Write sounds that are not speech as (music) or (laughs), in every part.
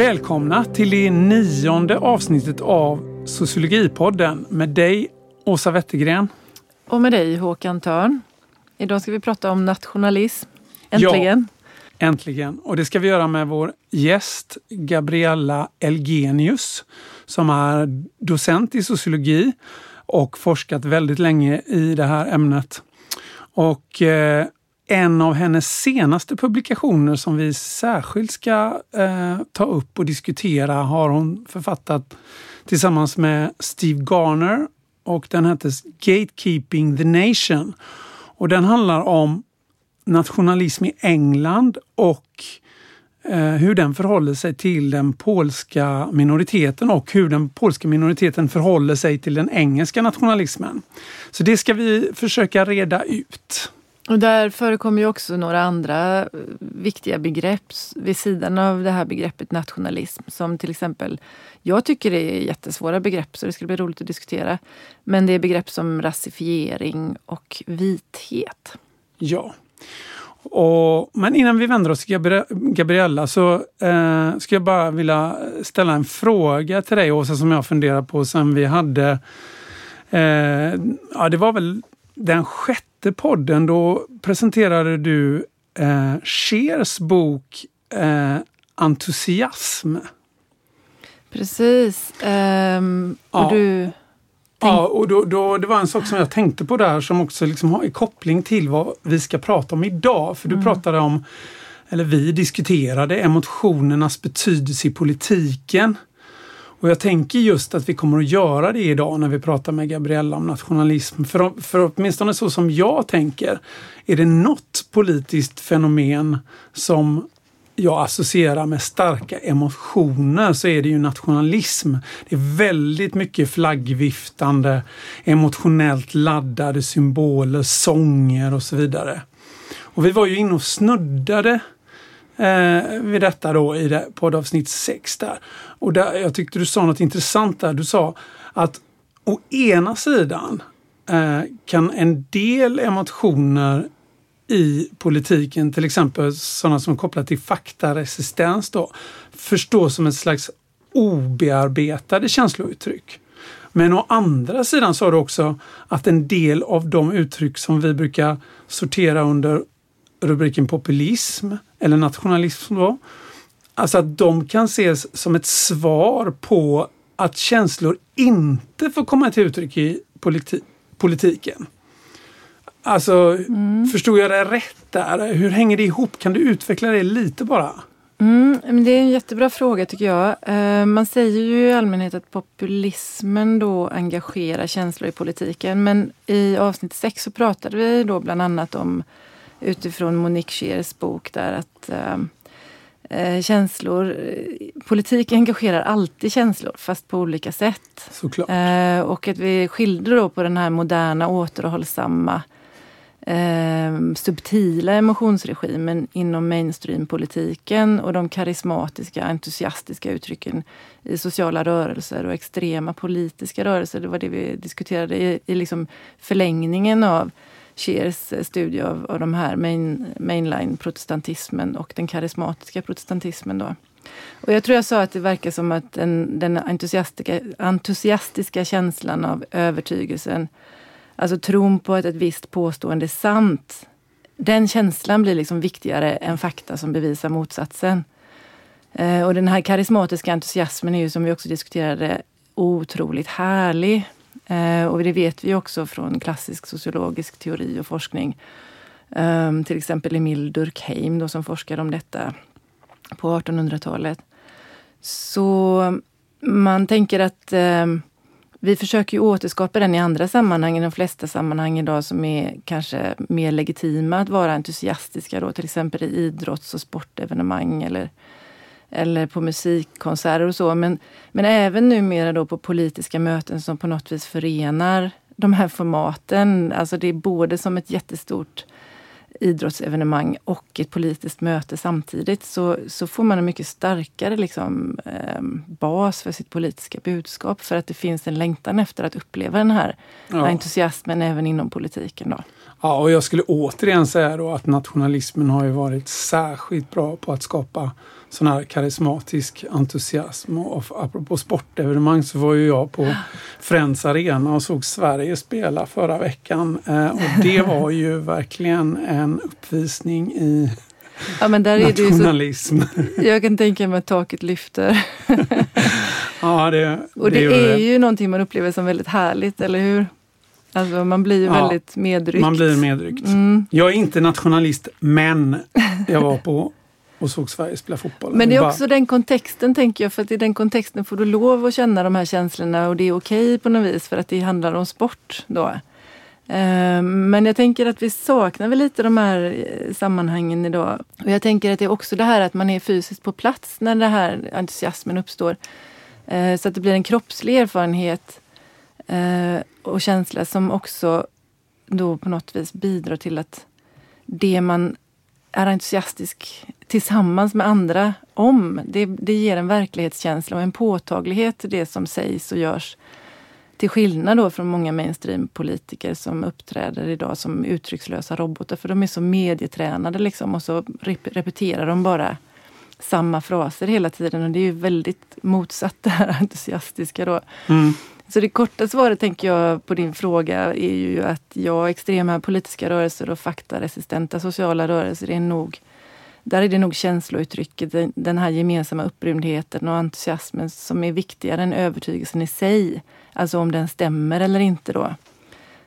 Välkomna till det nionde avsnittet av Sociologipodden med dig Åsa Wettergren. Och med dig Håkan Törn. Idag ska vi prata om nationalism. Äntligen! Ja, äntligen! Och det ska vi göra med vår gäst Gabriella Elgenius som är docent i sociologi och forskat väldigt länge i det här ämnet. Och eh, en av hennes senaste publikationer som vi särskilt ska eh, ta upp och diskutera har hon författat tillsammans med Steve Garner och den heter Gatekeeping the Nation. Och den handlar om nationalism i England och eh, hur den förhåller sig till den polska minoriteten och hur den polska minoriteten förhåller sig till den engelska nationalismen. Så det ska vi försöka reda ut. Och där förekommer ju också några andra eh, viktiga begrepp vid sidan av det här begreppet nationalism. Som till exempel, jag tycker det är jättesvåra begrepp så det skulle bli roligt att diskutera. Men det är begrepp som rasifiering och vithet. Ja. Och, men innan vi vänder oss till Gabriella så eh, skulle jag bara vilja ställa en fråga till dig Åsa som jag funderar på sen vi hade eh, ja, det var väl den sjätte podden, då presenterade du eh, Schers bok eh, Entusiasm. Precis. Um, och ja. du... Ja, och då, då, det var en sak som jag tänkte på där som också liksom har koppling till vad vi ska prata om idag. För du mm. pratade om, eller vi diskuterade emotionernas betydelse i politiken. Och jag tänker just att vi kommer att göra det idag när vi pratar med Gabriella om nationalism. För, för åtminstone så som jag tänker, är det något politiskt fenomen som jag associerar med starka emotioner så är det ju nationalism. Det är väldigt mycket flaggviftande, emotionellt laddade symboler, sånger och så vidare. Och vi var ju inne och snuddade eh, vid detta då i det, poddavsnitt 6 där. Och där, jag tyckte du sa något intressant där. Du sa att å ena sidan eh, kan en del emotioner i politiken, till exempel sådana som är kopplade till faktaresistens då, förstås som ett slags obearbetade känslouttryck. Men å andra sidan sa du också att en del av de uttryck som vi brukar sortera under rubriken populism eller nationalism då. Alltså att de kan ses som ett svar på att känslor inte får komma till uttryck i politi politiken. Alltså, mm. förstod jag det rätt där? Hur hänger det ihop? Kan du utveckla det lite bara? Mm, det är en jättebra fråga tycker jag. Eh, man säger ju i allmänhet att populismen då engagerar känslor i politiken. Men i avsnitt 6 så pratade vi då bland annat om utifrån Monique Scheers bok där att eh, eh känslor, politik engagerar alltid känslor fast på olika sätt. Eh, och att vi skiljer då på den här moderna återhållsamma eh, subtila emotionsregimen inom mainstreampolitiken och de karismatiska, entusiastiska uttrycken i sociala rörelser och extrema politiska rörelser. Det var det vi diskuterade i, i liksom förlängningen av Scheers eh, studie av, av de här main, mainline-protestantismen och den karismatiska protestantismen. Då. Och jag tror jag sa att det verkar som att den, den entusiastiska, entusiastiska känslan av övertygelsen, alltså tron på att ett visst påstående är sant, den känslan blir liksom viktigare än fakta som bevisar motsatsen. Eh, och den här karismatiska entusiasmen är ju som vi också diskuterade otroligt härlig. Eh, och det vet vi också från klassisk sociologisk teori och forskning. Ehm, till exempel Emil Durkheim då, som forskade om detta på 1800-talet. Så man tänker att ehm, vi försöker ju återskapa den i andra sammanhang, i de flesta sammanhang idag som är kanske mer legitima att vara entusiastiska då, till exempel i idrotts och sportevenemang eller eller på musikkonserter och så. Men, men även numera då på politiska möten som på något vis förenar de här formaten. Alltså det är både som ett jättestort idrottsevenemang och ett politiskt möte samtidigt så, så får man en mycket starkare liksom, eh, bas för sitt politiska budskap. För att det finns en längtan efter att uppleva den här ja. entusiasmen även inom politiken. Då. Ja, och jag skulle återigen säga då att nationalismen har ju varit särskilt bra på att skapa sån här karismatisk entusiasm. Och apropå sportevenemang så var ju jag på Friends Arena och såg Sverige spela förra veckan. Eh, och det (laughs) var ju verkligen en uppvisning i Ja, men där nationalism. Är det så, jag kan tänka mig att taket lyfter. (laughs) ja, det, och det, det är det. ju någonting man upplever som väldigt härligt, eller hur? Alltså man blir ju ja, väldigt medryckt. Man blir medryckt. Mm. Jag är inte nationalist, men jag var på och såg Sverige spela fotboll. Men det är också den kontexten tänker jag, för att i den kontexten får du lov att känna de här känslorna och det är okej okay på något vis för att det handlar om sport då. Ehm, men jag tänker att vi saknar väl lite de här eh, sammanhangen idag. Och jag tänker att det är också det här att man är fysiskt på plats när den här entusiasmen uppstår. Ehm, så att det blir en kroppslig erfarenhet eh, och känsla som också då på något vis bidrar till att det man är entusiastisk tillsammans med andra om, det, det ger en verklighetskänsla och en påtaglighet till det som sägs och görs. Till skillnad då från många mainstream-politiker som uppträder idag som uttryckslösa robotar, för de är så medietränade liksom och så repeterar de bara samma fraser hela tiden och det är ju väldigt motsatt det (laughs) här entusiastiska då. Mm. Så det korta svaret tänker jag på din fråga är ju att ja, extrema politiska rörelser och faktaresistenta sociala rörelser är nog där är det nog känslouttrycket, den här gemensamma upprymdheten och entusiasmen som är viktigare än övertygelsen i sig. Alltså om den stämmer eller inte då.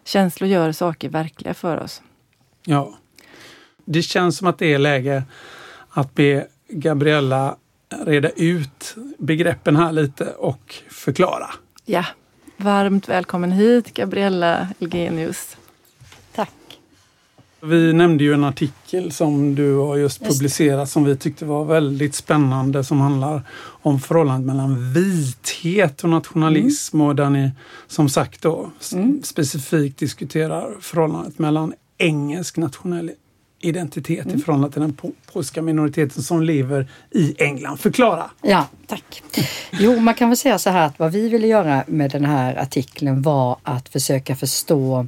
Känslor gör saker verkliga för oss. Ja. Det känns som att det är läge att be Gabriella reda ut begreppen här lite och förklara. Ja, varmt välkommen hit Gabriella Elgenius. Vi nämnde ju en artikel som du har just, publicerat som vi tyckte var väldigt spännande som handlar om förhållandet mellan vithet och nationalism mm. och där ni som sagt då mm. specifikt diskuterar förhållandet mellan engelsk nationell identitet mm. i förhållande till den polska minoriteten som lever i England. Förklara! Ja, tack. Jo, man kan väl säga så här att vad vi ville göra med den här artikeln var att försöka förstå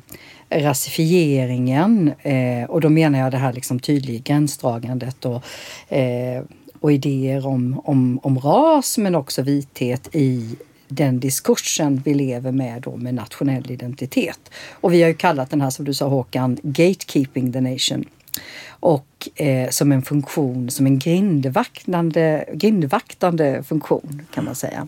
rasifieringen eh, och då menar jag det här liksom tydliga gränsdragandet och, eh, och idéer om, om, om ras men också vithet i den diskursen vi lever med då med nationell identitet. Och vi har ju kallat den här som du sa Håkan, Gatekeeping the Nation. Och eh, som en funktion, som en grindvaktande, grindvaktande funktion kan man säga.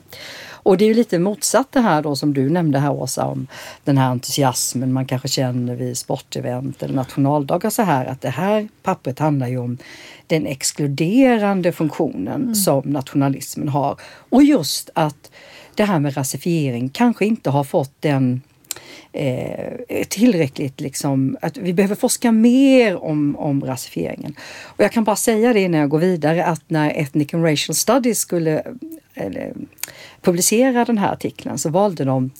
Och det är ju lite motsatt det här då som du nämnde här Åsa om den här entusiasmen man kanske känner vid sportevent eller nationaldagar så här att det här pappret handlar ju om den exkluderande funktionen mm. som nationalismen har. Och just att det här med rasifiering kanske inte har fått den eh, tillräckligt liksom, att vi behöver forska mer om, om rasifieringen. Och jag kan bara säga det innan jag går vidare att när Ethnic and Racial Studies skulle eller, publicera den här artikeln så valde de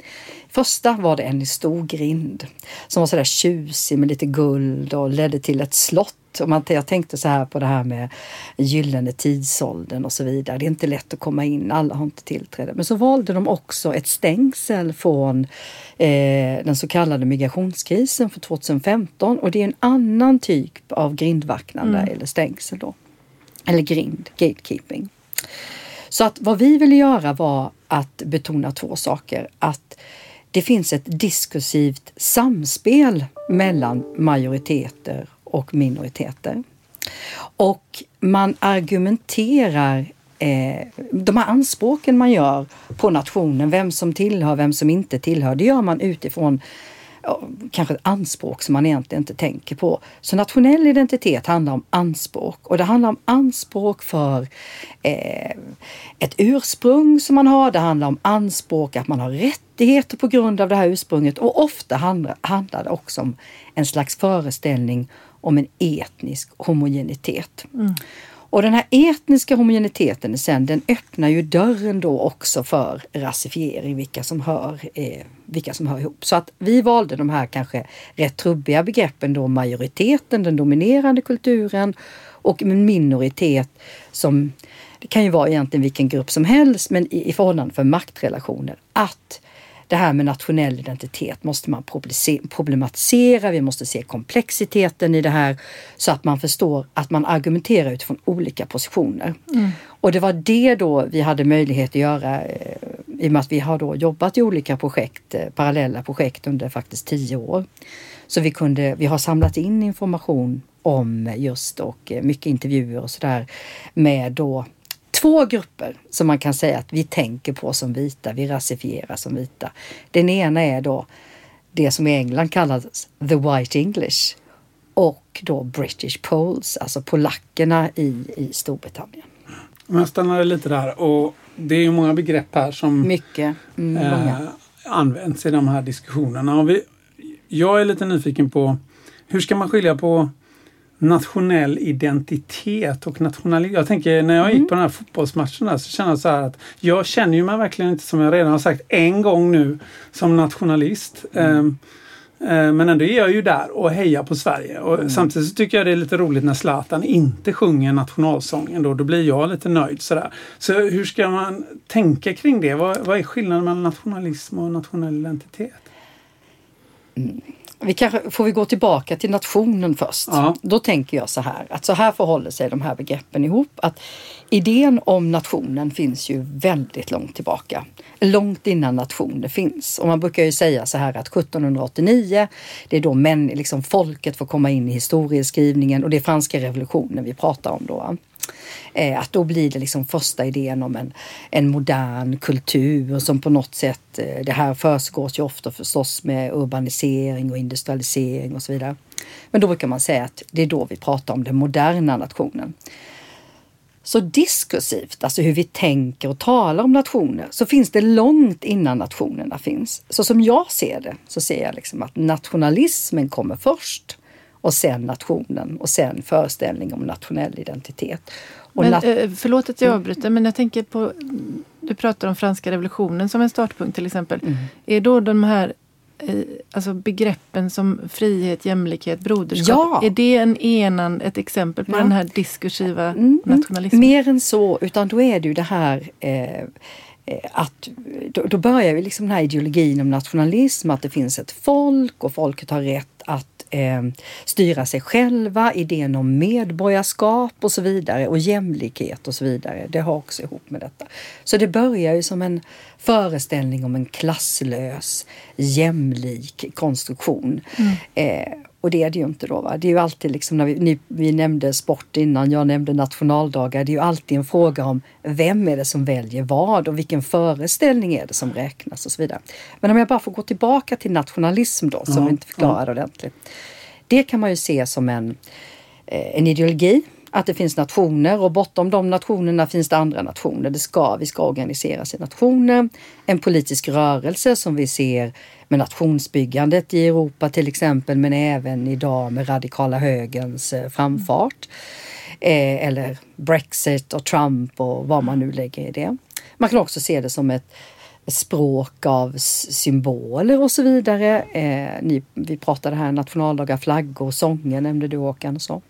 Första var det en stor grind som var sådär tjusig med lite guld och ledde till ett slott. Och man, jag tänkte så här på det här med gyllene tidsåldern och så vidare. Det är inte lätt att komma in, alla har inte tillträde. Men så valde de också ett stängsel från eh, den så kallade migrationskrisen för 2015 och det är en annan typ av grindvaktnande mm. eller stängsel då. Eller grind, gatekeeping. Så att vad vi ville göra var att betona två saker. Att det finns ett diskursivt samspel mellan majoriteter och minoriteter. Och man argumenterar eh, de här anspråken man gör på nationen, vem som tillhör, vem som inte tillhör, det gör man utifrån kanske ett anspråk som man egentligen inte tänker på. Så nationell identitet handlar om anspråk och det handlar om anspråk för eh, ett ursprung som man har. Det handlar om anspråk att man har rättigheter på grund av det här ursprunget och ofta handlar, handlar det också om en slags föreställning om en etnisk homogenitet. Mm. Och den här etniska homogeniteten sen, den öppnar ju dörren då också för rasifiering, vilka som hör, eh, vilka som hör ihop. Så att vi valde de här kanske rätt trubbiga begreppen då majoriteten, den dominerande kulturen och en minoritet som det kan ju vara egentligen vilken grupp som helst, men i, i förhållande för maktrelationer. Att det här med nationell identitet måste man problematisera, vi måste se komplexiteten i det här så att man förstår att man argumenterar utifrån olika positioner. Mm. Och det var det då vi hade möjlighet att göra eh, i och med att vi har då jobbat i olika projekt, eh, parallella projekt under faktiskt tio år. Så vi, kunde, vi har samlat in information om just och eh, mycket intervjuer och sådär med då två grupper som man kan säga att vi tänker på som vita, vi rasifierar som vita. Den ena är då det som i England kallas the white English och då British Poles, alltså polackerna i, i Storbritannien. Om jag stannar lite där och det är ju många begrepp här som Mycket. Mm, eh, används i de här diskussionerna. Och vi, jag är lite nyfiken på hur ska man skilja på nationell identitet och nationalitet. Jag tänker när jag gick mm. på den här fotbollsmatchen så kände jag så att jag känner ju mig verkligen inte som jag redan har sagt en gång nu som nationalist. Mm. Um, men ändå är jag ju där och hejar på Sverige. Och mm. Samtidigt så tycker jag det är lite roligt när Zlatan inte sjunger nationalsången. Då, då blir jag lite nöjd. Sådär. Så hur ska man tänka kring det? Vad, vad är skillnaden mellan nationalism och nationell identitet? Mm. Vi kanske, får vi gå tillbaka till nationen först? Ja. Då tänker jag så här att så här förhåller sig de här begreppen ihop. Att idén om nationen finns ju väldigt långt tillbaka. Långt innan nationer finns. Och man brukar ju säga så här att 1789, det är då män, liksom folket får komma in i historieskrivningen och det är franska revolutionen vi pratar om då. Eh, att då blir det liksom första idén om en, en modern kultur som på något sätt, eh, det här försiggår ju ofta förstås med urbanisering och industrialisering och så vidare. Men då brukar man säga att det är då vi pratar om den moderna nationen. Så diskursivt, alltså hur vi tänker och talar om nationer, så finns det långt innan nationerna finns. Så som jag ser det, så ser jag liksom att nationalismen kommer först och sen nationen och sen föreställning om nationell identitet. Och men, eh, förlåt att jag mm. avbryter, men jag tänker på... Du pratar om franska revolutionen som en startpunkt till exempel. Mm. Är då de här eh, alltså begreppen som frihet, jämlikhet, broderskap. Ja. Är det en enan, ett exempel på ja. den här diskursiva mm, mm. nationalismen? Mer än så, utan då är det ju det här eh, eh, att då, då börjar vi liksom den här ideologin om nationalism, att det finns ett folk och folket har rätt att eh, styra sig själva, idén om medborgarskap och så vidare och jämlikhet och så vidare. Det har också ihop med detta. Så det börjar ju som en föreställning om en klasslös, jämlik konstruktion. Mm. Eh, och det är det ju inte då. Va? Det är ju alltid liksom när vi, ni, vi nämnde sport innan, jag nämnde nationaldagar. Det är ju alltid en fråga om vem är det som väljer vad och vilken föreställning är det som räknas och så vidare. Men om jag bara får gå tillbaka till nationalism då, som mm. vi inte förklarade mm. ordentligt. Det kan man ju se som en, eh, en ideologi att det finns nationer och bortom de nationerna finns det andra nationer. Det ska, vi ska organiseras i nationer. En politisk rörelse som vi ser med nationsbyggandet i Europa till exempel, men även idag med radikala högerns eh, framfart. Eh, eller Brexit och Trump och vad man nu lägger i det. Man kan också se det som ett språk av symboler och så vidare. Eh, ni, vi pratade här nationaldagar, flaggor, sånger nämnde du Håkan och så.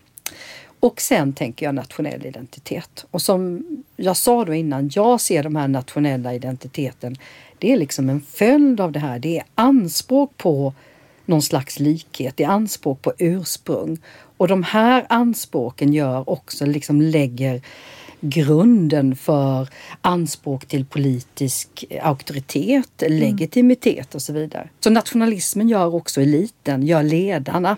Och sen tänker jag nationell identitet. Och som jag sa då innan, jag ser de här nationella identiteten, det är liksom en följd av det här. Det är anspråk på någon slags likhet, det är anspråk på ursprung. Och de här anspråken gör också, liksom lägger grunden för anspråk till politisk auktoritet, mm. legitimitet och så vidare. Så nationalismen gör också eliten, gör ledarna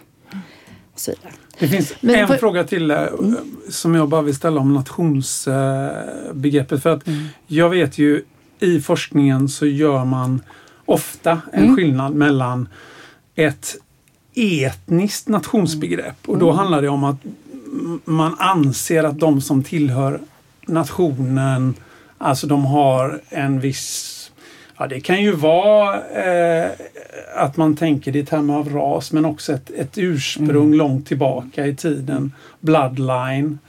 så vidare. Det finns Men en för... fråga till mm. som jag bara vill ställa om nationsbegreppet. För att mm. jag vet ju i forskningen så gör man ofta en mm. skillnad mellan ett etniskt nationsbegrepp och då mm. handlar det om att man anser att de som tillhör nationen, alltså de har en viss Ja, det kan ju vara eh, att man tänker det i termer av ras men också ett, ett ursprung mm. långt tillbaka i tiden. Bloodline.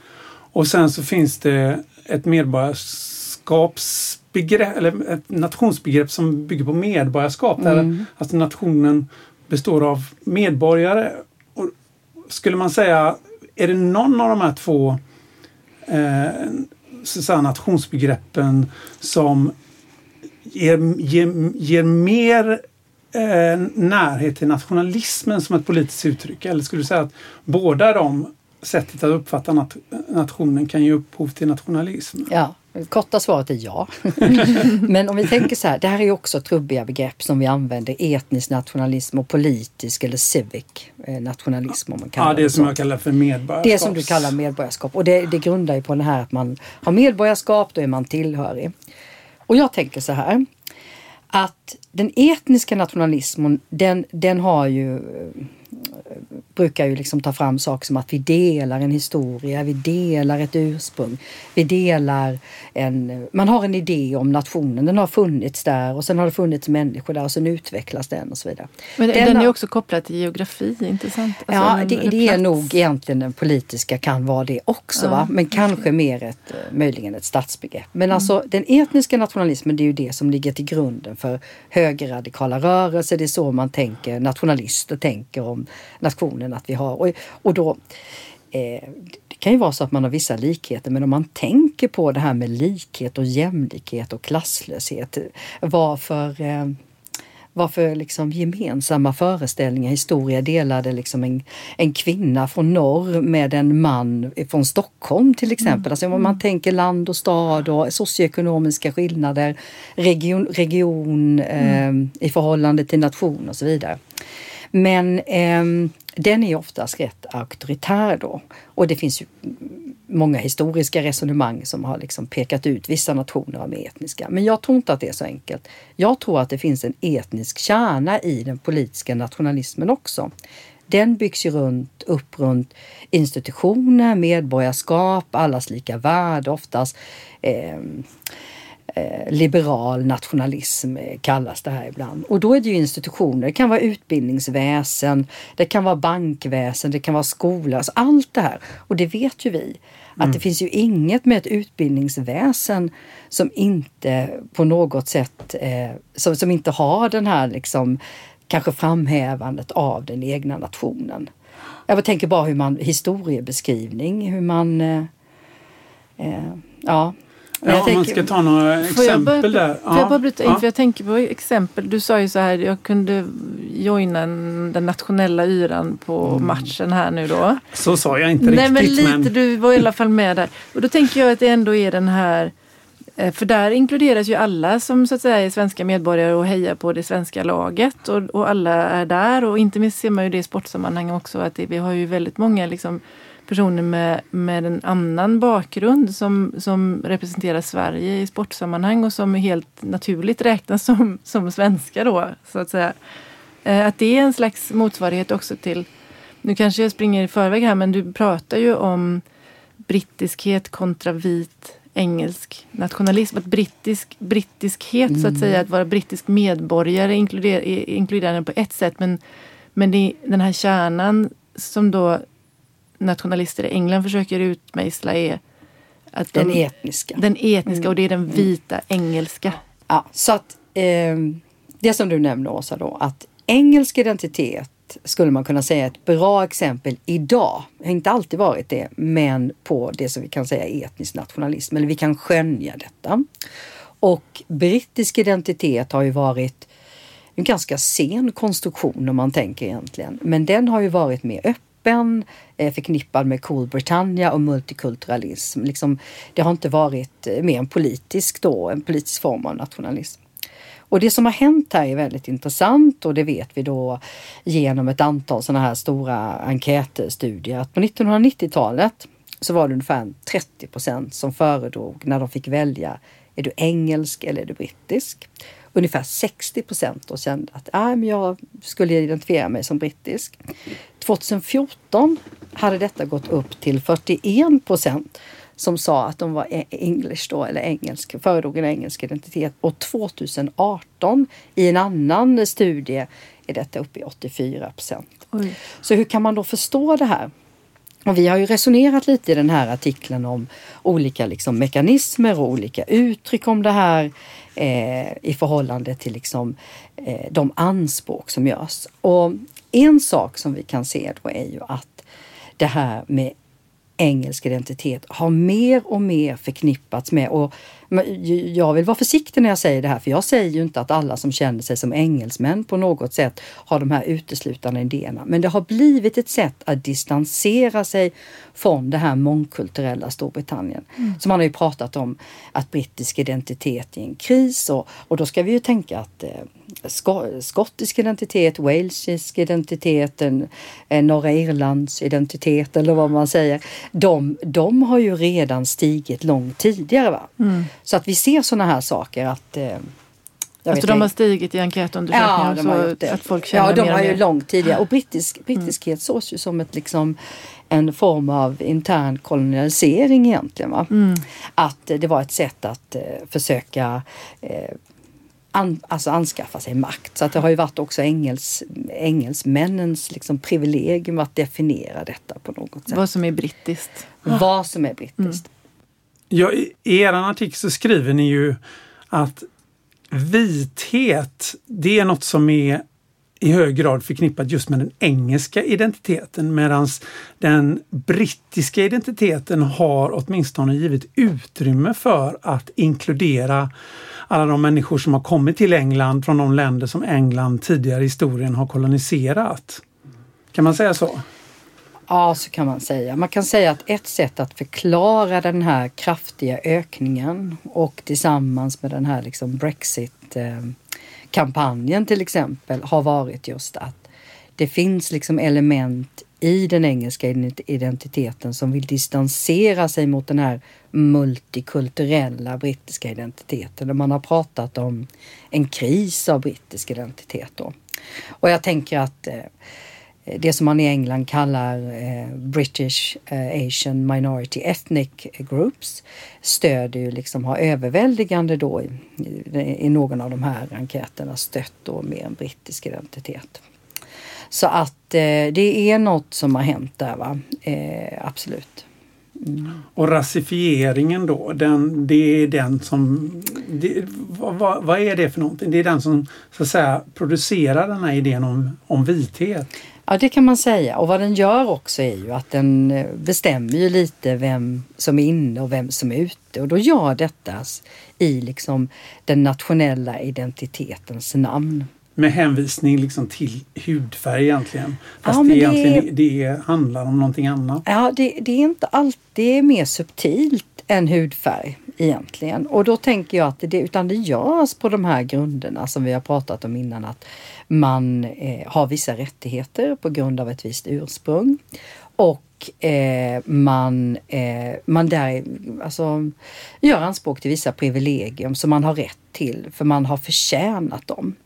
Och sen så finns det ett medborgarskapsbegrepp eller ett nationsbegrepp som bygger på medborgarskap. Mm. Där alltså nationen består av medborgare. Och skulle man säga, är det någon av de här två eh, så nationsbegreppen som ger, ger, ger mer eh, närhet till nationalismen som ett politiskt uttryck? Eller skulle du säga att båda de sättet att uppfatta nat nationen kan ge upphov till nationalism? Ja, korta svaret är ja. (laughs) Men om vi tänker så här, det här är också trubbiga begrepp som vi använder, etnisk nationalism och politisk eller civic eh, nationalism. Om man kallar ja, det, det som jag kallar för medborgarskap. Det som du kallar medborgarskap och det, det grundar ju på det här att man har medborgarskap, då är man tillhörig. Och jag tänker så här, att den etniska nationalismen den, den har ju brukar ju liksom ta fram saker som att vi delar en historia, vi delar ett ursprung, vi delar en... Man har en idé om nationen, den har funnits där och sen har det funnits människor där och sen utvecklas den och så vidare. Men den, den är också kopplad till geografi, intressant? Alltså ja, det, det är nog egentligen den politiska kan vara det också, ja, va? men okay. kanske mer ett, möjligen ett statsbegrepp. Men mm. alltså den etniska nationalismen, det är ju det som ligger till grunden för högerradikala rörelser. Det är så man tänker, nationalister tänker om nationen att vi har. Och, och då, eh, det kan ju vara så att man har vissa likheter men om man tänker på det här med likhet och jämlikhet och klasslöshet. Varför eh, varför liksom gemensamma föreställningar, historia delade liksom en, en kvinna från norr med en man från Stockholm till exempel. Mm. Alltså om man tänker land och stad och socioekonomiska skillnader, region, region mm. eh, i förhållande till nation och så vidare. Men eh, den är oftast rätt auktoritär då. Och det finns ju många historiska resonemang som har liksom pekat ut vissa nationer av etniska. Men jag tror inte att det är så enkelt. Jag tror att det finns en etnisk kärna i den politiska nationalismen också. Den byggs ju runt, upp runt institutioner, medborgarskap, allas lika värde oftast. Eh, liberal nationalism eh, kallas det här ibland. Och då är det ju institutioner, det kan vara utbildningsväsen, det kan vara bankväsen, det kan vara skola, alltså allt det här. Och det vet ju vi, att mm. det finns ju inget med ett utbildningsväsen som inte på något sätt, eh, som, som inte har den här liksom kanske framhävandet av den egna nationen. Jag tänker bara hur man, historiebeskrivning, hur man eh, eh, ja, Ja, om tänker, man ska ta några exempel bara, där. Får jag bara bryta in? Ja. För jag tänker på exempel. Du sa ju så här, jag kunde joina den nationella yran på mm. matchen här nu då. Så sa jag inte Nej, riktigt. Men lite, men... du var i alla fall med där. Och då tänker jag att det ändå är den här eh, för där inkluderas ju alla som så att säga är svenska medborgare och hejar på det svenska laget. Och, och alla är där och inte minst ser man ju det i sportsammanhang också att det, vi har ju väldigt många liksom personer med, med en annan bakgrund som, som representerar Sverige i sportsammanhang och som helt naturligt räknas som, som svenska då, så att säga. Eh, att det är en slags motsvarighet också till, nu kanske jag springer i förväg här, men du pratar ju om brittiskhet kontra vit engelsk nationalism. Att brittisk, brittiskhet, mm. så att mm. säga, att vara brittisk medborgare inkluderar, inkluderar på ett sätt, men, men det, den här kärnan som då nationalister i England försöker utmejsla är att de, den etniska. Den etniska och det är den mm. vita engelska. Ja, så att eh, det som du nämner Åsa då, att engelsk identitet skulle man kunna säga är ett bra exempel idag. Det har inte alltid varit det, men på det som vi kan säga etnisk nationalism, eller vi kan skönja detta. Och brittisk identitet har ju varit en ganska sen konstruktion om man tänker egentligen. Men den har ju varit mer öppen öppen, eh, förknippad med Cool Britannia och multikulturalism. Liksom, det har inte varit eh, mer en politisk då, en politisk form av nationalism. Och det som har hänt här är väldigt intressant och det vet vi då genom ett antal sådana här stora enkätstudier att på 1990-talet så var det ungefär 30 procent som föredrog när de fick välja, är du engelsk eller är du brittisk? Ungefär 60 procent då kände att ah, men jag skulle identifiera mig som brittisk. 2014 hade detta gått upp till 41 procent som sa att de var e- English då, eller engelsk, föredrog en engelsk identitet. Och 2018 i en annan studie är detta uppe i 84 procent. Så hur kan man då förstå det här? Och vi har ju resonerat lite i den här artikeln om olika liksom mekanismer och olika uttryck om det här eh, i förhållande till liksom, eh, de anspråk som görs. Och en sak som vi kan se då är ju att det här med engelsk identitet har mer och mer förknippats med och jag vill vara försiktig när jag säger det här för jag säger ju inte att alla som känner sig som engelsmän på något sätt har de här uteslutande idéerna. Men det har blivit ett sätt att distansera sig från det här mångkulturella Storbritannien. Mm. Så man har ju pratat om att brittisk identitet är en kris och, och då ska vi ju tänka att eh, skottisk identitet, walesisk identitet, en, en norra Irlands identitet eller vad man säger. De, de har ju redan stigit långt tidigare. Va? Mm. Så att vi ser sådana här saker att eh, alltså de har stigit i enkätundersökningar? Ja, de har gjort det. Att folk känner ja, de har ju långt tidigare. Och brittisk, brittiskhet mm. sås ju som ett liksom en form av intern kolonialisering egentligen. Va? Mm. Att det var ett sätt att eh, försöka eh, an, alltså anskaffa sig makt. Så att det har ju varit också engels, engelsmännens liksom privilegium att definiera detta på något sätt. Vad som är brittiskt. Vad som är brittiskt. Mm. Ja, I er artikel så skriver ni ju att vithet, det är något som är i hög grad förknippat just med den engelska identiteten medan den brittiska identiteten har åtminstone givit utrymme för att inkludera alla de människor som har kommit till England från de länder som England tidigare i historien har koloniserat. Kan man säga så? Ja, så kan man säga. Man kan säga att ett sätt att förklara den här kraftiga ökningen och tillsammans med den här liksom Brexit-kampanjen till exempel har varit just att det finns liksom element i den engelska identiteten som vill distansera sig mot den här multikulturella brittiska identiteten. Och man har pratat om en kris av brittisk identitet. Då. Och jag tänker att eh, Eh, det som man i England kallar eh, British-Asian eh, Minority Ethnic Groups stöder ju liksom, har överväldigande då i, i, någon av de här enkäterna stött då med en brittisk identitet. Så att eh, det är något som har hänt där, va? Eh, absolut. Mm. Och rasifieringen då, den, det är den som... Det, vad, vad, är det för någonting? Det är den som så att säga producerar den här idén om, om vithet. Ja det kan man säga och vad den gör också är ju att den eh, bestämmer ju lite vem som är inne och vem som är ute och då gör detta i liksom den nationella identitetens namn med hänvisning liksom till hudfärg egentligen. Fast ja, det, egentligen, det... det handlar om någonting annat. Ja, det, det är inte alltid mer subtilt än hudfärg egentligen. Och då tänker jag att det, utan det görs på de här grunderna som vi har pratat om innan att man eh, har vissa rättigheter på grund av ett visst ursprung. Och eh, man, eh, man där, alltså, gör anspråk till vissa privilegium som man har rätt till för man har förtjänat dem.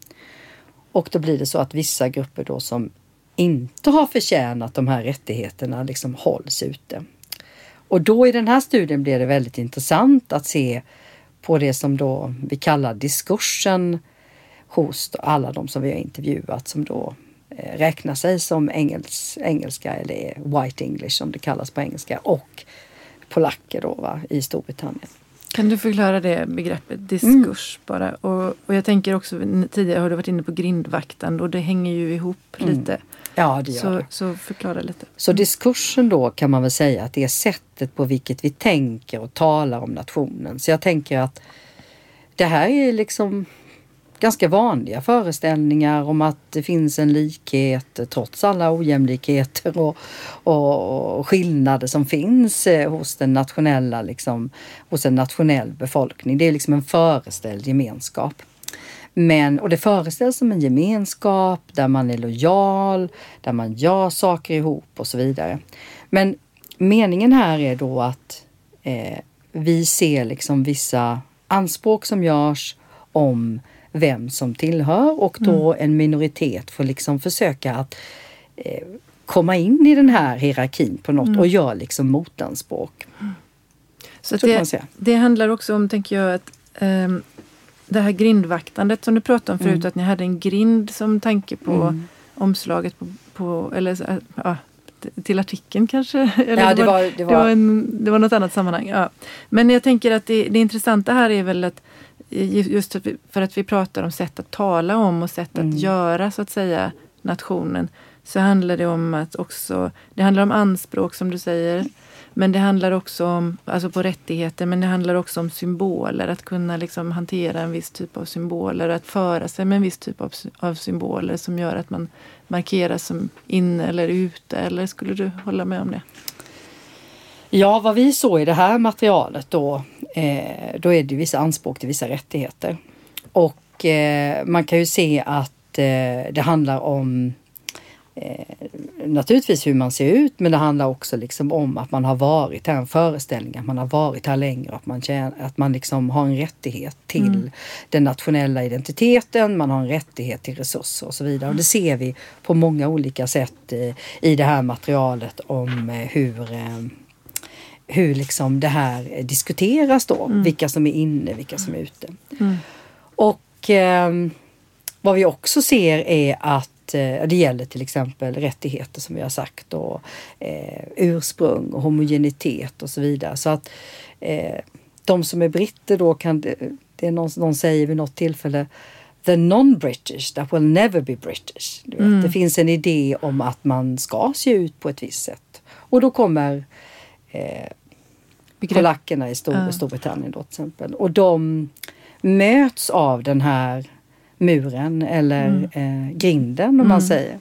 Och då blir det så att vissa grupper då som inte har förtjänat de här rättigheterna liksom hålls ute. Och då i den här studien blir det väldigt intressant att se på det som då vi kallar diskursen hos alla de som vi har intervjuat som då eh, räknar sig som engels, engelska eller white english som det kallas på engelska och polacker då va, i Storbritannien. Kan du förklara det begreppet diskurs mm. bara? Och, och, jag tänker också, tidigare har du varit inne på grindvaktande och det hänger ju ihop mm. lite. Ja, det gör så, det. Så förklara lite. Så diskursen då kan man väl säga att det är sättet på vilket vi tänker och talar om nationen. Så jag tänker att det här är liksom ganska vanliga föreställningar om att det finns en likhet trots alla ojämlikheter och, och, och skillnader som finns eh, hos den nationella, liksom, hos en nationell befolkning. Det är liksom en föreställd gemenskap. Men, och det föreställs som en gemenskap där man är lojal, där man gör saker ihop och så vidare. Men meningen här är då att eh, vi ser liksom vissa anspråk som görs om vem som tillhör och då mm. en minoritet får liksom försöka att eh, komma in i den här hierarkin på något mm. och göra liksom motanspråk. Så det, det, handlar också om, tänker jag, att um, det här grindvaktandet som du pratade om förut, mm. att ni hade en grind som tanke på mm. omslaget på, på eller ja, till artikeln kanske? (laughs) Eller ja, det, var, det, var, det, var en, det var något annat sammanhang. Ja. Men jag tänker att det, det intressanta här är väl att just för att vi pratar om sätt att tala om och sätt mm. att göra så att säga nationen så handlar det om att också, det handlar om anspråk som du säger. Men det handlar också om, alltså på rättigheter, men det handlar också om symboler. Att kunna liksom hantera en viss typ av symboler. Att föra sig med en viss typ av, av symboler som gör att man markeras som inne eller ute. Eller skulle du hålla med om det? Ja, vad vi såg i det här materialet då, eh, då är det vissa anspråk till vissa rättigheter. Och eh, man kan ju se att eh, det handlar om naturligtvis hur man ser ut, men det handlar också liksom om att man har varit här, en föreställning, att man har varit här längre, att man, känner, att man liksom har en rättighet till mm. den nationella identiteten, man har en rättighet till resurser och så vidare. Och det ser vi på många olika sätt i, det här materialet om hur hur liksom det här diskuteras då. Mm. Vilka som är inne, vilka som är ute. Mm. Och eh, vad vi också ser är att eh, det gäller till exempel rättigheter som vi har sagt och eh, ursprung och homogenitet och så vidare. Så att eh, de som är britter då kan, det är någon, någon säger vid något tillfälle the non-British that will never be British. Mm. Det finns en idé om att man ska se ut på ett visst sätt. Och då kommer eh, polackerna i Stor, ja. Storbritannien då till exempel. Och de möts av den här muren eller mm. eh, grinden om mm. man säger.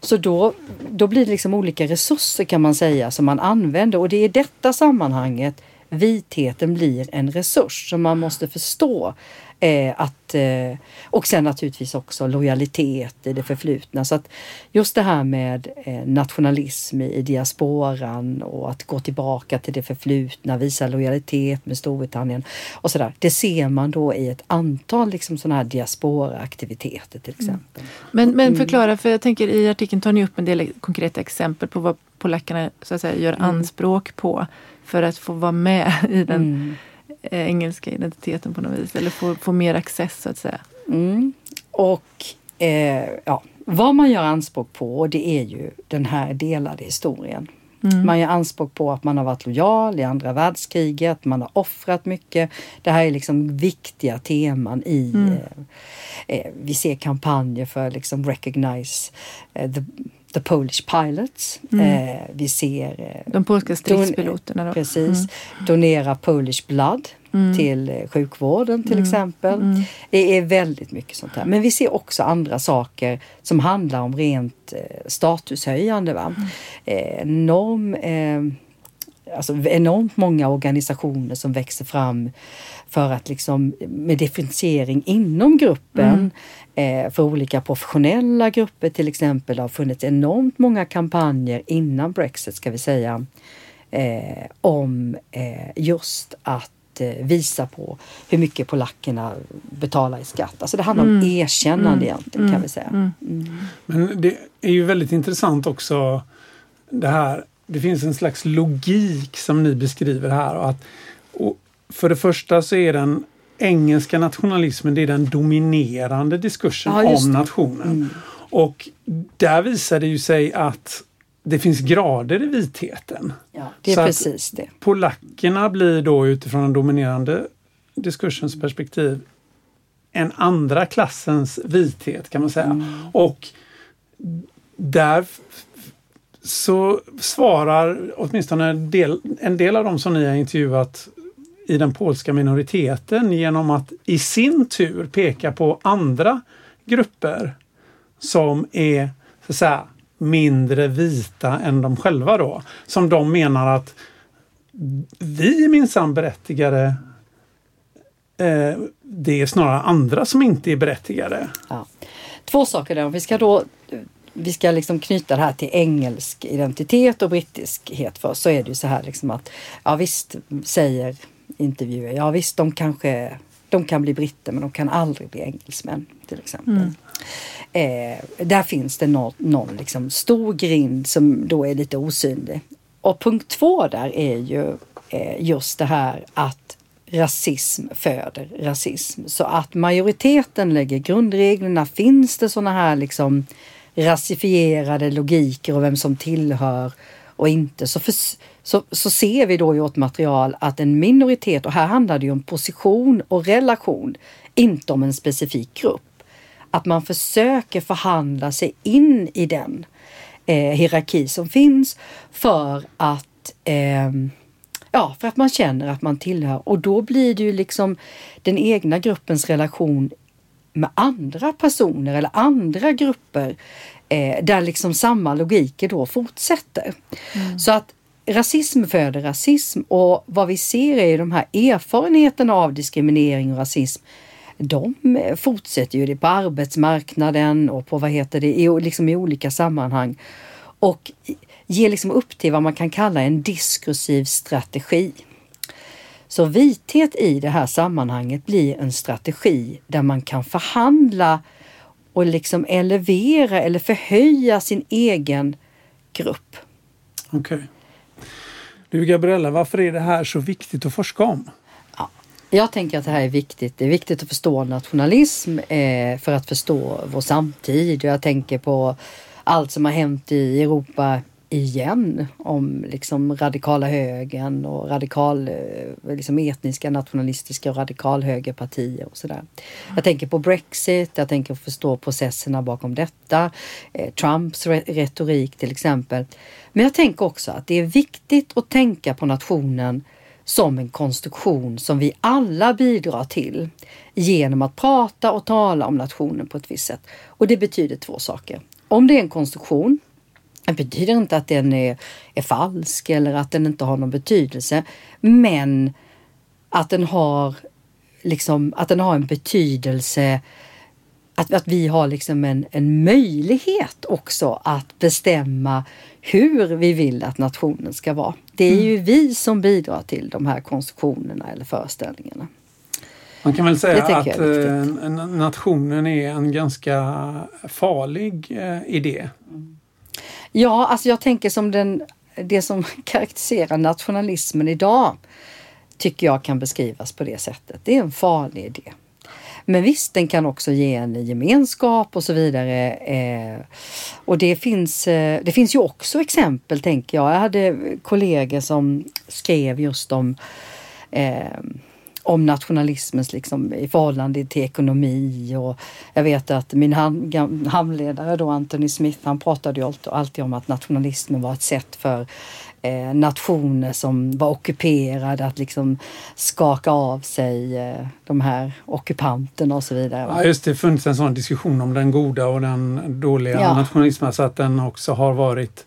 Så då, då blir det liksom olika resurser kan man säga som man använder och det är i detta sammanhanget vitheten blir en resurs som man måste förstå Eh, att, eh, och sen naturligtvis också lojalitet i det förflutna. Så att just det här med eh, nationalism i, diasporan och att gå tillbaka till det förflutna, visa lojalitet med Storbritannien och sådär. Det ser man då i ett antal liksom sådana här diasporaaktiviteter till mm. exempel. Mm. Men, men mm. förklara, för jag tänker i artikeln tar ni upp en del konkreta exempel på vad polackerna så att säga, gör mm. anspråk på för att få vara med i den mm. Eh, engelska identiteten på något vis eller få, få mer access så att säga. Mm. Och eh, ja, vad man gör anspråk på det är ju den här delade historien. Mm. Man gör anspråk på att man har varit lojal i andra världskriget, man har offrat mycket. Det här är liksom viktiga teman i... Mm. Eh, eh vi ser kampanjer för liksom recognize eh, the The Polish Pilots. Mm. Eh, vi ser... Eh, De polska stridspiloterna. Då. Precis. Mm. Donera Polish Blood mm. till eh, sjukvården till mm. exempel. Mm. Det är väldigt mycket sånt här. Men vi ser också andra saker som handlar om rent eh, statushöjande. Va? Mm. Eh, enorm, eh, alltså enormt många organisationer som växer fram för att liksom med differentiering inom gruppen för olika professionella grupper till exempel. Det har funnits enormt många kampanjer innan Brexit ska vi säga eh, om eh, just att eh, visa på hur mycket polackerna betalar i skatt. Alltså det handlar mm. om erkännande mm. egentligen kan mm. vi säga. Mm. mm. Men det är ju väldigt intressant också det här. Det finns en slags logik som ni beskriver här. Och att, och för det första så är den engelska nationalismen det är den dominerande diskursen ja, om nationen. Mm. Och där visar det ju sig att det finns grader i vitheten. Ja, det är så precis det. Polackerna blir då utifrån den dominerande diskursens perspektiv en andra klassens vithet kan man säga. Mm. Och där så svarar åtminstone en del, en del av dem som ni har intervjuat i den polska minoriteten genom att i sin tur peka på andra grupper som är så att säga, mindre vita än de själva då. Som de menar att vi är minsann berättigade. Eh, det är snarare andra som inte är berättigade. Ja. Två saker där. Vi ska då vi ska liksom knyta det här till engelsk identitet och brittiskhet för så är det ju så här liksom att ja visst säger intervjuer. Ja visst, de kanske de kan bli britter men de kan aldrig bli engelsmän till exempel. Mm. Eh, där finns det någon, någon liksom stor grind som då är lite osynlig. Och punkt två där är ju eh, just det här att rasism föder rasism. Så att majoriteten lägger grundreglerna. Finns det sådana här liksom rasifierade logiker och vem som tillhör och inte så, för, så, så ser vi då i vårt material att en minoritet, och här handlar det ju om position och relation, inte om en specifik grupp. Att man försöker förhandla sig in i den eh, hierarki som finns för att eh, Ja, för att man känner att man tillhör och då blir det ju liksom den egna gruppens relation med andra personer eller andra grupper eh, där liksom samma logiker då fortsätter. Mm. Så att rasism föder rasism och vad vi ser är de här erfarenheterna av diskriminering och rasism de eh, fortsätter ju det på arbetsmarknaden och på vad heter det, i, liksom i olika sammanhang. Och ger liksom upp till vad man kan kalla en diskursiv strategi. Så vithet i det här sammanhanget blir en strategi där man kan förhandla och liksom elevera eller förhöja sin egen grupp. Okej. Okay. Du Gabriella, varför är det här så viktigt att forska om? Ja, jag tänker att det här är viktigt. Det är viktigt att förstå nationalism eh, för att förstå vår samtid. Jag tänker på allt som har hänt i Europa igen om liksom radikala högern och radikal, eh, liksom etniska, nationalistiska och radikalhögerpartier och sådär. Jag tänker på Brexit, jag tänker förstå processerna bakom detta, eh, Trumps retorik till exempel. Men jag tänker också att det är viktigt att tänka på nationen som en konstruktion som vi alla bidrar till genom att prata och tala om nationen på ett visst sätt. Och det betyder två saker. Om det är en konstruktion det betyder inte att den är, är falsk eller att den inte har någon betydelse. Men att den har liksom, att den har en betydelse att, att vi har liksom en, en möjlighet också att bestämma hur vi vill att nationen ska vara. Det är ju mm. vi som bidrar till de här konstruktionerna eller föreställningarna. Man kan väl säga att är eh, nationen är en ganska farlig eh, idé. Ja, alltså jag tänker som den, det som (laughs) karaktäriserar nationalismen idag tycker jag kan beskrivas på det sättet. Det är en farlig idé. Men visst, den kan också ge en gemenskap och så vidare. Eh, och det finns, eh, det finns ju också exempel, tänker jag. Jag hade kollegor som skrev just om eh, om nationalismens liksom, i förhållande till ekonomi och jag vet att min hamnledare då Anthony Smith han pratade ju alltid om att nationalismen var ett sätt för eh, nationer som var ockuperade att liksom skaka av sig eh, de här ockupanterna och så vidare. Ja just det, funnits en sån diskussion om den goda och den dåliga ja. nationalismen så att den också har varit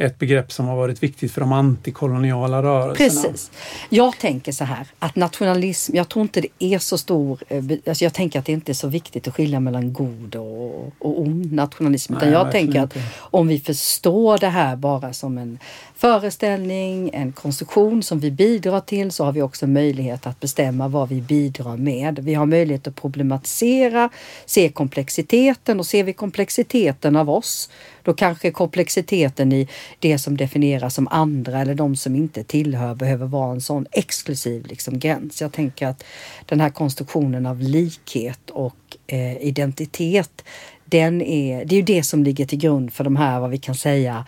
ett begrepp som har varit viktigt för de antikoloniala rörelserna. Precis. Jag tänker så här att nationalism, jag tror inte det är så stor, eh, alltså jag tänker att det inte är så viktigt att skilja mellan god och, och ond nationalism. Nej, jag tänker att inte. om vi förstår det här bara som en föreställning, en konstruktion som vi bidrar till så har vi också möjlighet att bestämma vad vi bidrar med. Vi har möjlighet att problematisera, se komplexiteten och ser vi komplexiteten av oss då kanske komplexiteten i det som definieras som andra eller de som inte tillhör behöver vara en sån exklusiv liksom gräns. Jag tänker att den här konstruktionen av likhet och eh, identitet den är, det är ju det som ligger till grund för de här, vad vi kan säga,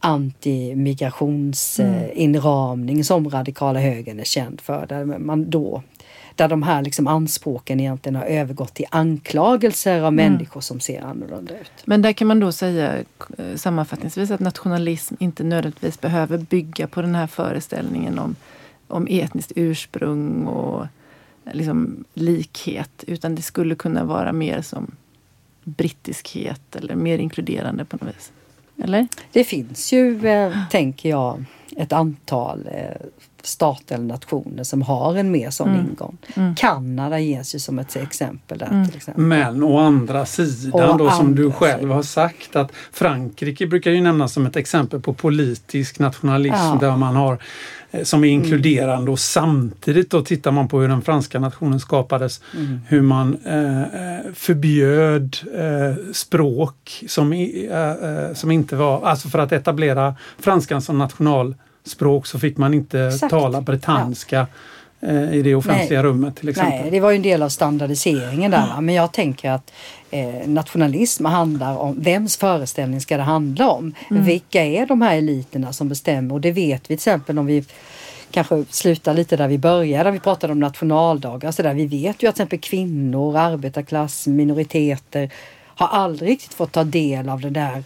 antimigrationsinramning mm. som radikala högern är känd för. Där man då där de här liksom anspråken egentligen har övergått till anklagelser av mm. människor som ser annorlunda ut. Men där kan man då säga eh, sammanfattningsvis att nationalism inte nödvändigtvis behöver bygga på den här föreställningen om, om etniskt ursprung och liksom likhet. Utan det skulle kunna vara mer som brittiskhet eller mer inkluderande på något vis. Eller? Det finns ju, eh, tänker jag, ett antal eh, stater eller nationer som har en mer sån mm. ingång. Mm. Kanada ges ju som ett exempel där. Mm. Till exempel. Men å andra sidan å då som du själv sidan. har sagt att Frankrike brukar ju nämnas som ett exempel på politisk nationalism ja. där man har eh, som är inkluderande och samtidigt då tittar man på hur den franska nationen skapades. Mm. Hur man eh, eh förbjöd eh, språk som, eh, som inte var, alltså för att etablera franskan som national språk så fick man inte Exakt. tala britanniska ja. eh, i det offentliga Nej. rummet till exempel. Nej, det var ju en del av standardiseringen där. Mm. Men jag tänker att eh, nationalism handlar om vems föreställning ska det handla om? Mm. Vilka är de här eliterna som bestämmer? Och det vet vi till exempel om vi kanske slutar lite där vi började, vi pratade om nationaldagar. Så där. Vi vet ju att till exempel kvinnor, arbetarklass, minoriteter har aldrig riktigt fått ta del av det där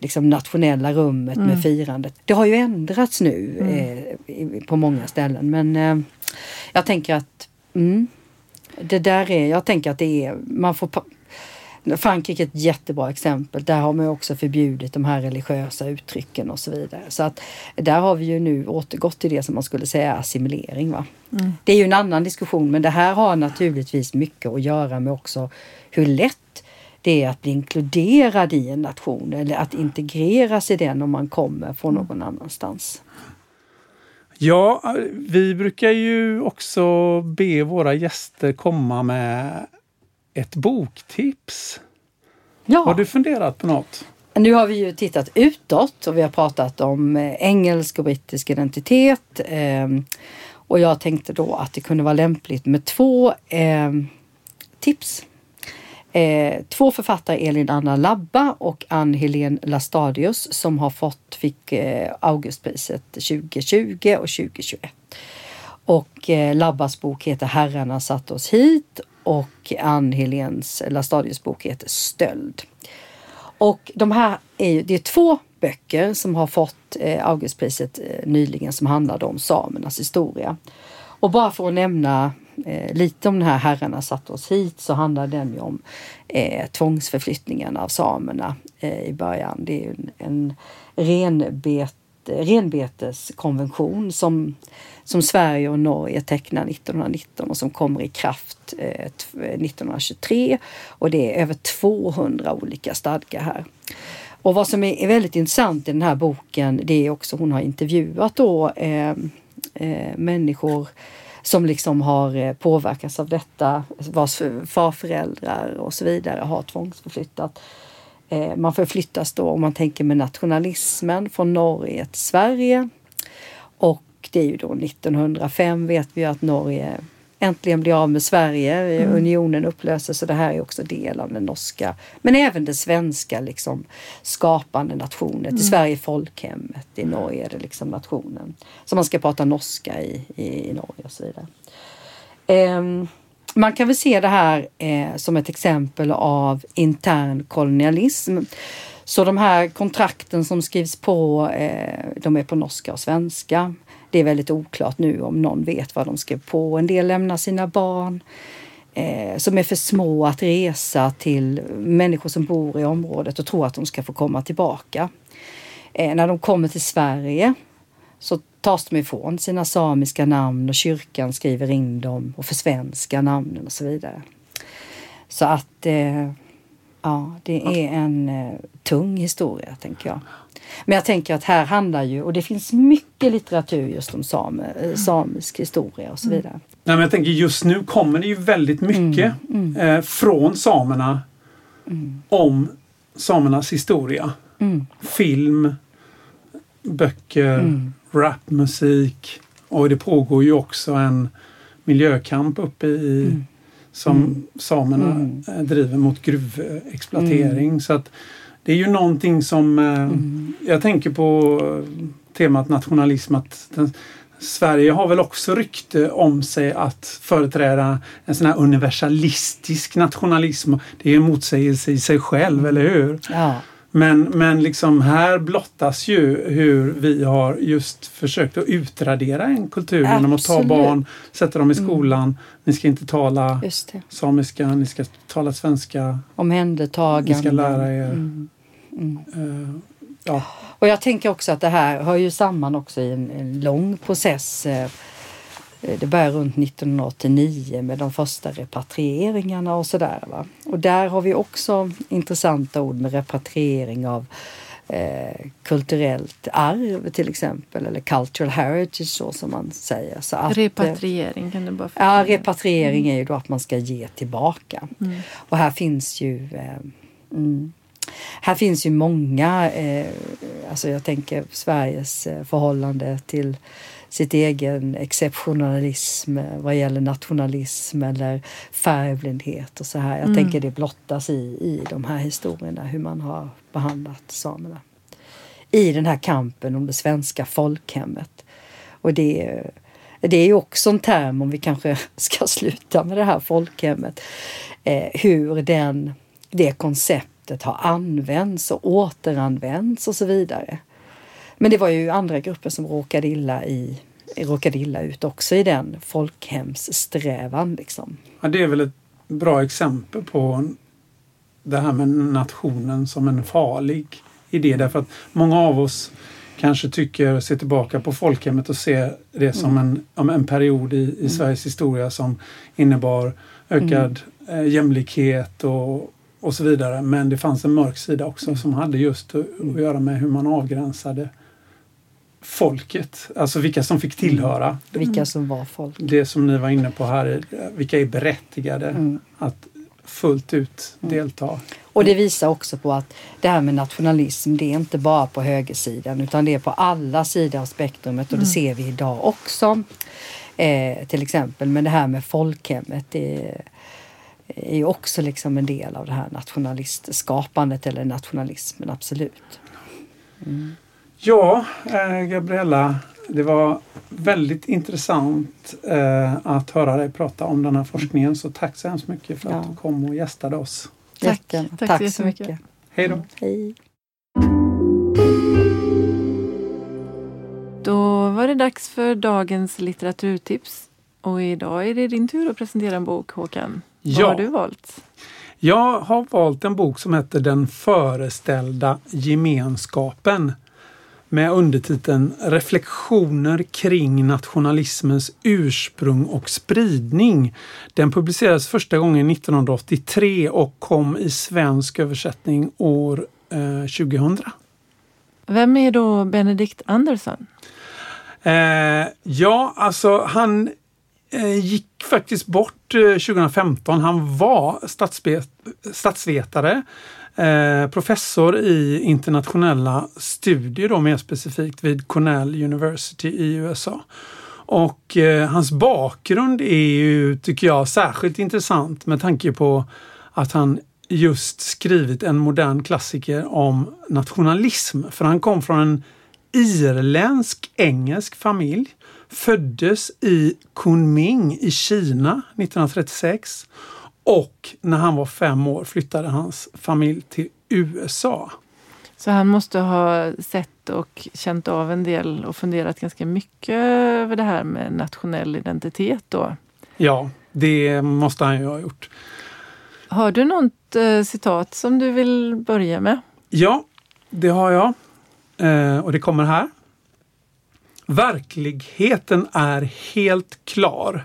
liksom nationella rummet Mm. med firandet. Det har ju ändrats nu Mm. eh, på många ställen men eh, jag tänker att mm, det där är, jag tänker att det är, man får Frankrike är ett jättebra exempel. Där har man också förbjudit de här religiösa uttrycken och så vidare. Så att där har vi ju nu återgått till det som man skulle säga assimilering. Va? Mm. Det är ju en annan diskussion men det här har naturligtvis mycket att göra med också hur lätt det är att bli inkluderad i en nation eller att integreras i den om man kommer från någon annanstans. Ja, vi brukar ju också be våra gäster komma med ett boktips. Ja. Har du funderat på något? Nu har vi ju tittat utåt och vi har pratat om eh, engelsk och brittisk identitet. ehm, Och jag tänkte då att det kunde vara lämpligt med två ehm, tips. Eh, två författare, Elin Anna Labba och Ann-Helén Lastadius som har fått, fick eh, Augustpriset 2020 och 2021. Och eh, Labbas bok heter Herrarna satte oss hit och Ann-Heléns Lastadius bok heter Stöld. Och de här är ju, det är två böcker som har fått eh, Augustpriset eh, nyligen som handlade om samernas historia. Och bara för att nämna eh, lite om den här Herrarna satte oss hit så handlar den ju om eh, tvångsförflyttningen av samerna eh, i början. Det är ju en, en renbet, renbeteskonvention som, som Sverige och Norge tecknar 1919 och som kommer i kraft eh, 1923. Och det är över 200 olika stadgar här. Och vad som är, är väldigt intressant i den här boken det är också hon har intervjuat då eh, eh, människor som liksom har eh, påverkats av detta, vars farföräldrar och så vidare har tvångsförflyttat. Eh, man förflyttas då, om man tänker med nationalismen, från Norge till Sverige. Och det är ju då 1905 vet vi att Norge äntligen blir av med Sverige. Unionen upplöses och det här är också del av den norska, men även det svenska liksom skapande nationen. I Sverige folkhemmet, i Norge är det liksom nationen. Så man ska prata norska i, i, i Norge och så vidare. Ehm, man kan väl se det här eh, som ett exempel av intern kolonialism. Så de här kontrakten som skrivs på, eh, de är på norska och svenska. Det är väldigt oklart nu om någon vet vad de skrev på. En del lämnar sina barn eh, som är för små att resa till människor som bor i området och tror att de ska få komma tillbaka. Eh, när de kommer till Sverige så tas de ifrån sina samiska namn och kyrkan skriver in dem och försvenskar namnen och så vidare. Så att eh, ja, det är en eh, tung historia tänker jag. Men jag tänker att här handlar ju, och det finns mycket litteratur just om same, eh, samisk historia och så vidare. Nej, men jag tänker just nu kommer det ju väldigt mycket Eh, från samerna om samernas historia. Mm. Film, böcker, rapmusik och det pågår ju också en miljökamp uppe i som samerna eh, driver mot gruvexploatering. Så att det är ju någonting som eh, jag tänker på eh, temat nationalism att den, Sverige har väl också rykte om sig att företräda en sån här universalistisk nationalism. Det är en motsägelse i sig själv, eller hur? Ja. Men, men liksom här blottas ju hur vi har just försökt att utradera en kultur genom att ta barn, sätta dem i skolan. Ni ska inte tala samiska, ni ska tala svenska, Omhändertagande. ni ska lära er. Mm. Mm. eh, ja. Och jag tänker också att det här hör ju samman också i en, en lång process. Eh, Det börjar runt 1989 med de första repatrieringarna och sådär. Va? Och där har vi också intressanta ord med repatriering av eh, kulturellt arv till exempel. Eller cultural heritage så som man säger. Så att, eh, Repatriering kan du bara Ja, repatriering är ju då att man ska ge tillbaka. Mm. Och här finns ju eh, mm, här finns ju många, eh, alltså jag tänker Sveriges eh, förhållande till sitt egen exceptionalism eh, vad gäller nationalism eller färgblindhet och så här. Jag Mm. tänker det blottas i, i de här historierna hur man har behandlat samerna. I den här kampen om det svenska folkhemmet. Och det, är- det är ju också en term, om vi kanske (laughs) ska sluta med det här folkhemmet, eh, hur den, det konceptet har använts och återanvänts och så vidare. Men det var ju andra grupper som råkade illa, i, råkade illa ut också i den folkhemssträvan. Liksom. Ja, det är väl ett bra exempel på det här med nationen som en farlig idé. Därför att många av oss kanske tycker, ser tillbaka på folkhemmet och ser det som en, en period i, i mm. Sveriges historia som innebar ökad mm. eh, jämlikhet och, och så vidare. Men det fanns en mörk sida också som hade just att, att göra med hur man avgränsade folket, alltså vilka som fick tillhöra. Mm. Vilka som var folk. Det som ni var inne på här, vilka är berättigade mm. att fullt ut mm. delta. Och det visar också på att det här med nationalism, det är inte bara på högersidan utan det är på alla sidor av spektrumet och det mm. ser vi idag också. Eh, till exempel, men det här med folkhemmet, det är ju också liksom en del av det här nationalistskapandet eller nationalismen, absolut. Mm. Ja, eh, Gabriella, det var väldigt intressant eh, att höra dig prata om den här forskningen. Så tack så hemskt mycket för att ja. du kom och gästade oss. Tack, tack, tack så mycket. Hej då. Hej. Då var det dags för dagens litteraturtips. Och idag är det din tur att presentera en bok, Håkan. Ja. Vad har du valt? Jag har valt en bok som heter Den föreställda gemenskapen med undertiteln Reflektioner kring nationalismens ursprung och spridning. Den publicerades första gången 1983 och kom i svensk översättning år eh, 2000. Vem är då Benedict Andersson? Eh, ja, alltså han eh, gick faktiskt bort 2015. Eh, han var statsvetare Eh, professor i internationella studier då mer specifikt vid Cornell University i USA. Och eh, hans bakgrund är ju, tycker jag, särskilt intressant med tanke på att han just skrivit en modern klassiker om nationalism. För han kom från en irländsk engelsk familj, föddes i Kunming i Kina 1936 och när han var fem år flyttade hans familj till USA. Så han måste ha sett och känt av en del och funderat ganska mycket över det här med nationell identitet då? Ja, det måste han ju ha gjort. Har du något eh, citat som du vill börja med? Ja, det har jag. Eh, och det kommer här. Verkligheten är helt klar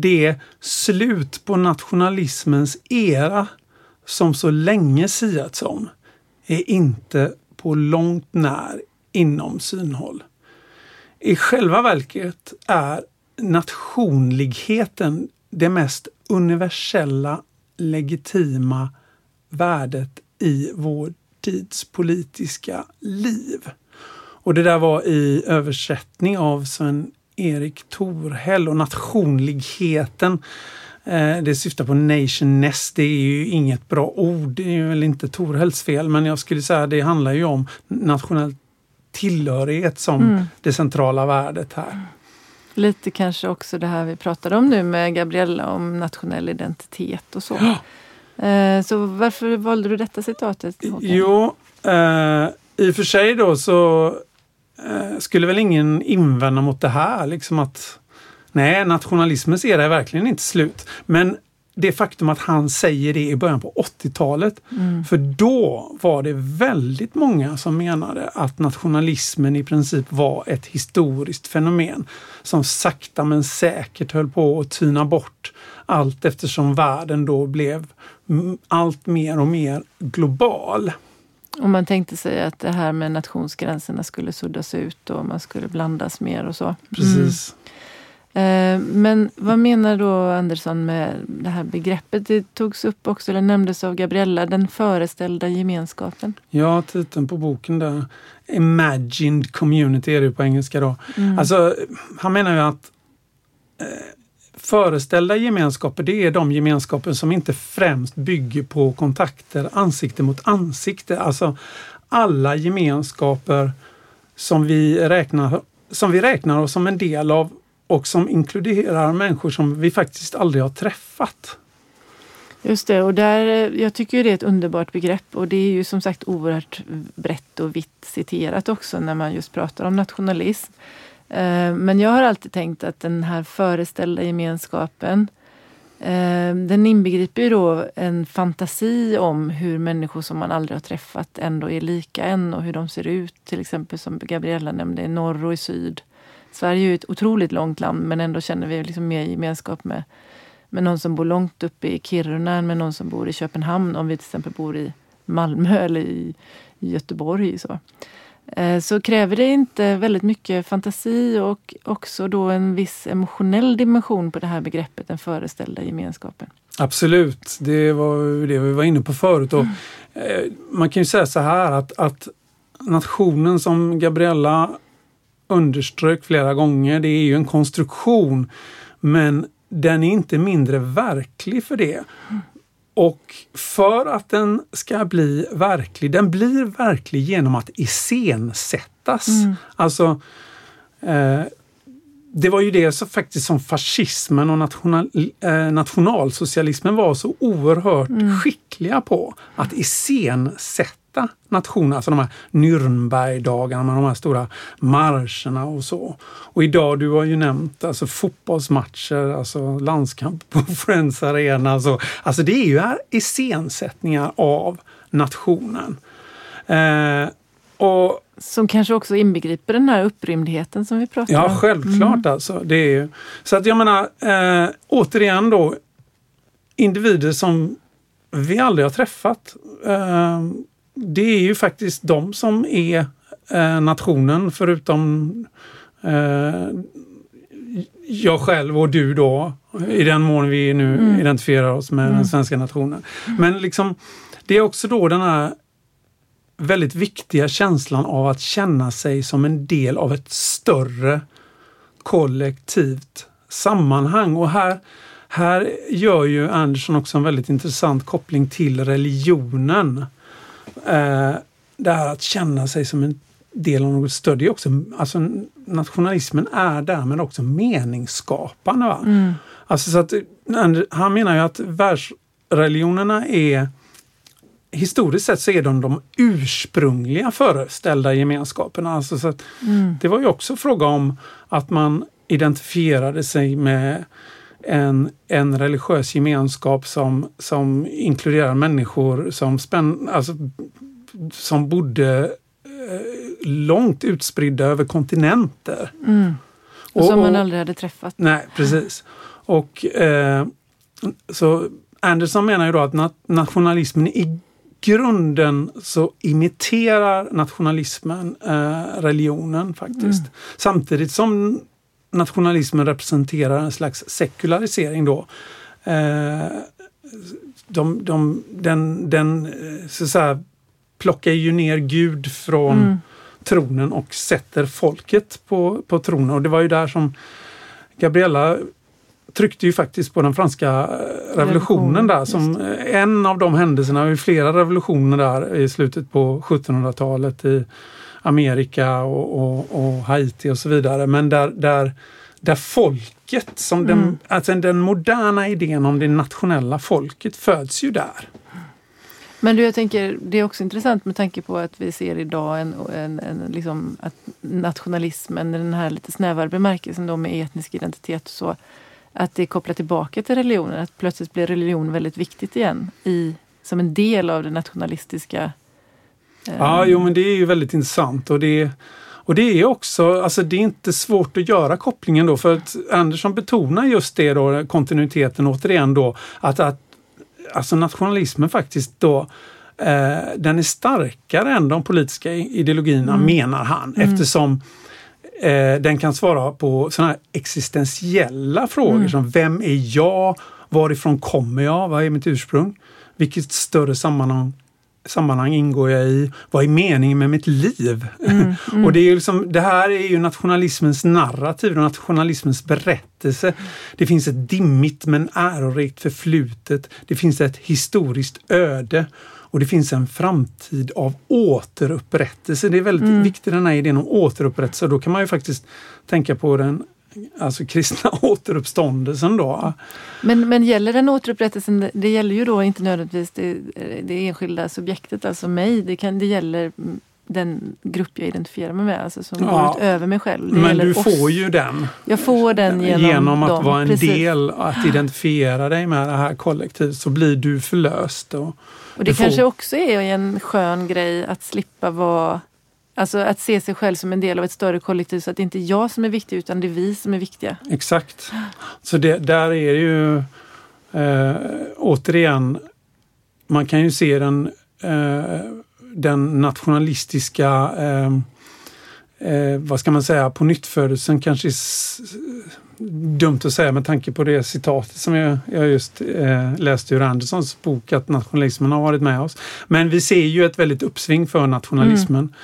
det slut på nationalismens era som så länge siats om är inte på långt när inom synhåll. I själva verket är nationligheten det mest universella legitima värdet i vår tids politiska liv. Och det där var i översättning av Sven Erik Torhäll och nationligheten. Eh, det syftar på nationness. Det är ju inget bra ord. Det är väl inte Torhälls fel, men jag skulle säga att det handlar ju om nationell tillhörighet som mm. det centrala värdet här. Lite kanske också det här vi pratade om nu med Gabriella om nationell identitet och så. Ja. Eh, så varför valde du detta citatet? Håkan? Jo, eh, i och för sig då så skulle väl ingen invända mot det här. Liksom att Nej, nationalismens era är verkligen inte slut. Men det faktum att han säger det i början på 80-talet. Mm. För då var det väldigt många som menade att nationalismen i princip var ett historiskt fenomen som sakta men säkert höll på att tyna bort allt eftersom världen då blev allt mer och mer global. Och man tänkte sig att det här med nationsgränserna skulle suddas ut och man skulle blandas mer och så. Precis. Mm. Men vad menar då Andersson med det här begreppet? Det togs upp också, eller nämndes av Gabriella, den föreställda gemenskapen. Ja, titeln på boken där. Imagined community är det på engelska då. Mm. Alltså, han menar ju att eh, Föreställda gemenskaper, det är de gemenskaper som inte främst bygger på kontakter ansikte mot ansikte. Alltså alla gemenskaper som vi räknar, som vi räknar oss som en del av och som inkluderar människor som vi faktiskt aldrig har träffat. Just det, och där, eh, jag tycker det är ett underbart begrepp och det är ju som sagt oerhört brett och vitt citerat också när man just pratar om nationalism. Eh, men jag har alltid tänkt att den här föreställda gemenskapen eh, den inbegriper ju då en fantasi om hur människor som man aldrig har träffat ändå är lika än och hur de ser ut. Till exempel som Gabriella nämnde, i norr och i syd. Sverige är ju ett otroligt långt land men ändå känner vi liksom mer gemenskap med, med någon som bor långt uppe i Kiruna än med någon som bor i Köpenhamn om vi till exempel bor i Malmö eller i, i Göteborg. Så. Eh, så kräver det inte väldigt mycket fantasi och också då en viss emotionell dimension på det här begreppet, den föreställda gemenskapen. Absolut, det var det vi var inne på förut. Och, mm. Man kan ju säga så här att, att nationen som Gabriella underströk flera gånger, det är ju en konstruktion. Men den är inte mindre verklig för det. Och för att den ska bli verklig, den blir verklig genom att iscensättas. Mm. Alltså, eh, det var ju det som faktiskt som fascismen och national, eh, nationalsocialismen var så oerhört mm. skickliga på. Att iscensätta nationer, alltså de här Nürnbergdagarna med de här stora marscherna och så. Och idag, du har ju nämnt alltså fotbollsmatcher, alltså landskamp på (laughs) Friends Arena. Alltså, alltså det är ju här iscensättningar av nationen. Eh, och som kanske också inbegriper den här upprymdheten som vi pratar ja, om. Ja, självklart mm. alltså. Det är ju, så att jag menar, eh, återigen då, individer som vi aldrig har träffat. Eh, det är ju faktiskt de som är eh, nationen förutom eh, jag själv och du då, i den mån vi nu mm. identifierar oss med mm. den svenska nationen. Men liksom, det är också då den här väldigt viktiga känslan av att känna sig som en del av ett större kollektivt sammanhang. Och här, här gör ju Andersson också en väldigt intressant koppling till religionen. Eh, det här att känna sig som en del av något större. Det är också, alltså, nationalismen är därmed också meningsskapande. Va? Mm. Alltså, så att, han menar ju att världsreligionerna är historiskt sett så är de de ursprungliga föreställda gemenskaperna. Alltså så mm. Det var ju också fråga om att man identifierade sig med en, en religiös gemenskap som, som inkluderar människor som, spänn, alltså, som bodde eh, långt utspridda över kontinenter. Mm. Och, och som man aldrig hade träffat. Nej, precis. Och eh, så Anderson menar ju då att nationalismen i grunden så imiterar nationalismen eh, religionen faktiskt. Mm. Samtidigt som nationalismen representerar en slags sekularisering då. Eh, de, de, den, den eh, så säga, plockar ju ner Gud från mm. tronen och sätter folket på, på tronen. Och det var ju där som Gabriella tryckte ju faktiskt på den franska eh, revolutionen där som en av de händelserna, i flera revolutioner där i slutet på 1700-talet i Amerika och, och, och, Haiti och så vidare. Men där, där, där folket, som mm. den, alltså den moderna idén om det nationella folket föds ju där. Men du, jag tänker, det är också intressant med tanke på att vi ser idag en, en, en liksom, att nationalismen, den här lite snävare bemärkelsen då med etnisk identitet och så, att det är kopplat tillbaka till religionen. Att plötsligt blir religion väldigt viktigt igen i, som en del av det nationalistiska. Eh. Ja, jo men det är ju väldigt intressant och det, och det är också, alltså det är inte svårt att göra kopplingen då för att Andersson betonar just det då, kontinuiteten återigen då, att, att alltså nationalismen faktiskt då eh, den är starkare än de politiska ideologierna mm. menar han mm. eftersom eh, den kan svara på sådana här existentiella frågor mm. som vem är jag? Varifrån kommer jag? Vad är mitt ursprung? Vilket större sammanhang sammanhang ingår jag i? Vad är meningen med mitt liv? Mm, (laughs) mm. och det, är liksom, det här är ju nationalismens narrativ och nationalismens berättelse. Det finns ett dimmigt men ärorikt förflutet. Det finns ett historiskt öde och det finns en framtid av återupprättelse. Det är väldigt mm. viktigt den här idén om återupprättelse. Då kan man ju faktiskt tänka på den alltså kristna (laughs) återuppståndelsen då. Men, men gäller den återupprättelsen, det gäller ju då inte nödvändigtvis det, det enskilda subjektet, alltså mig. Det, kan, det gäller den grupp jag identifierar mig med, alltså som ja, går utöver mig själv. Det men du oss. får ju den. Jag får den genom, genom att dem. vara en Precis. del, att identifiera dig med det här kollektivet så blir du förlöst. Och, och det kanske får... också är en skön grej att slippa vara Alltså att se sig själv som en del av ett större kollektiv så att det inte är jag som är viktig utan det är vi som är viktiga. Exakt. Så det, där är det ju eh, återigen, man kan ju se den, eh, den nationalistiska eh, eh, vad ska man säga, på nyttfödelsen kanske är dumt att säga med tanke på det citatet som jag, jag just eh, läste ur Anderssons bok att nationalismen har varit med oss. Men vi ser ju ett väldigt uppsving för nationalismen. Mm.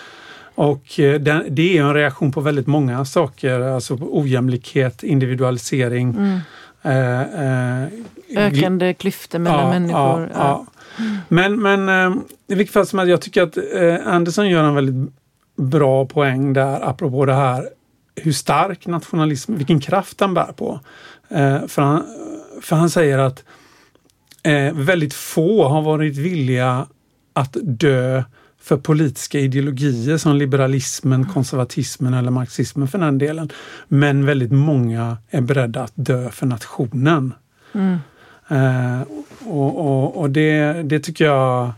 Och eh, det är en reaktion på väldigt många saker, alltså ojämlikhet, individualisering. Mm. Eh, eh, Ökande klyftor mellan ja, människor. Ja, ja. Men, men eh, i vilket fall som helst, jag tycker att eh, Anderson gör en väldigt bra poäng där apropå det här hur stark nationalism, vilken kraft den bär på. Eh, för, han, för han säger att eh, väldigt få har varit villiga att dö för politiska ideologier som liberalismen, konservatismen eller marxismen för den delen. Men väldigt många är beredda att dö för nationen. Mm. Eh, och, och, och det, det tycker jag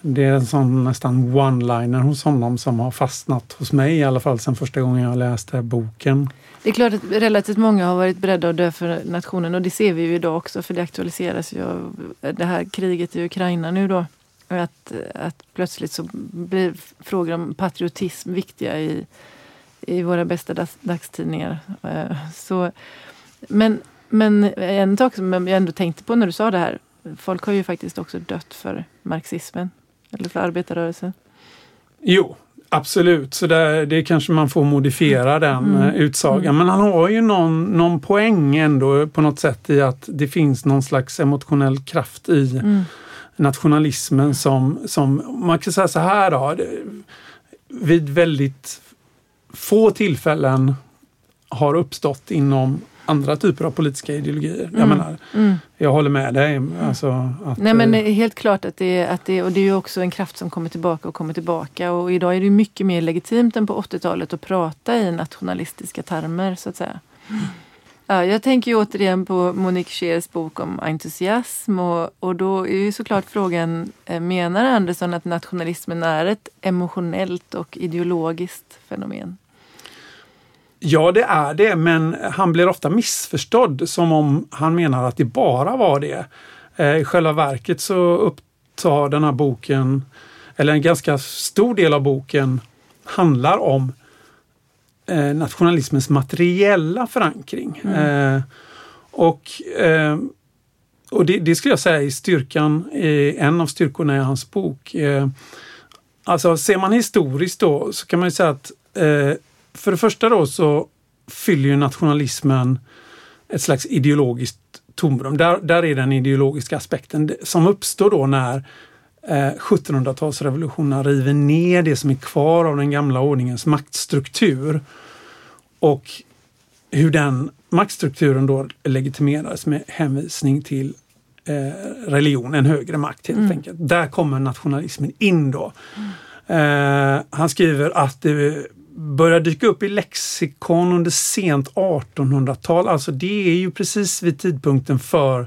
det är en sån nästan one-liner hos honom som har fastnat hos mig i alla fall sedan första gången jag läste boken. Det är klart att relativt många har varit beredda att dö för nationen och det ser vi ju idag också för det aktualiseras ju av det här kriget i Ukraina nu då. Att, att plötsligt så blir frågor om patriotism viktiga i, i våra bästa dags, dagstidningar. Eh, så, men, men en sak som jag ändå tänkte på när du sa det här. Folk har ju faktiskt också dött för marxismen. Eller för arbetarrörelsen. Jo, Absolut, så där, det kanske man får modifiera den mm. Eh, utsagan. Mm. Men han har ju någon, någon poäng ändå på något sätt i att det finns någon slags emotionell kraft i mm nationalismen som, som man kan säga så här då, vid väldigt få tillfällen har uppstått inom andra typer av politiska ideologier. Mm. Jag menar, mm. jag håller med dig. Alltså att, Nej men eh, helt klart att det, att det, och det är ju också en kraft som kommer tillbaka och kommer tillbaka och idag är det mycket mer legitimt än på 80-talet att prata i nationalistiska termer så att säga. Mm. Ja, jag tänker ju återigen på Monique Scheers bok om entusiasm och, och då är ju såklart frågan, eh, menar Andersson att nationalismen är ett emotionellt och ideologiskt fenomen? Ja, det är det, men han blir ofta missförstådd som om han menar att det bara var det. Eh, I själva verket så upptar den här boken, eller en ganska stor del av boken, handlar om eh, nationalismens materiella förankring. Mm. Eh, och eh, och det, det, skulle jag säga är styrkan, en av styrkorna i hans bok. Eh, alltså ser man historiskt då så kan man säga att eh, för det första då så fyller ju nationalismen ett slags ideologiskt tomrum. Där, där är den ideologiska aspekten som uppstår då när 1700-talsrevolutionen eh, river ner det som är kvar av den gamla ordningens maktstruktur. Och hur den maktstrukturen då legitimeras med hänvisning till eh, religion, en högre makt helt mm. enkelt. Där kommer nationalismen in då. Mm. Eh, han skriver att det börjar dyka upp i lexikon under sent 1800-tal. Alltså det är ju precis vid tidpunkten för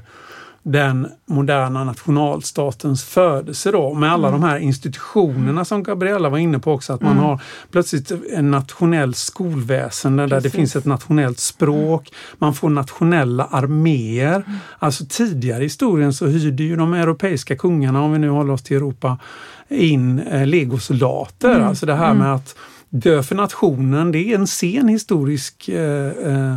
den moderna nationalstatens födelse då med alla mm. de här institutionerna som Gabriella var inne på också. Att man mm. har plötsligt en nationell skolväsende där det finns ett nationellt språk. Man får nationella arméer. Mm. Alltså tidigare i historien så hyrde ju de europeiska kungarna, om vi nu håller oss till Europa, in eh, legosoldater. Mm. Alltså det här med att dö för nationen, det är en sen historisk eh, eh,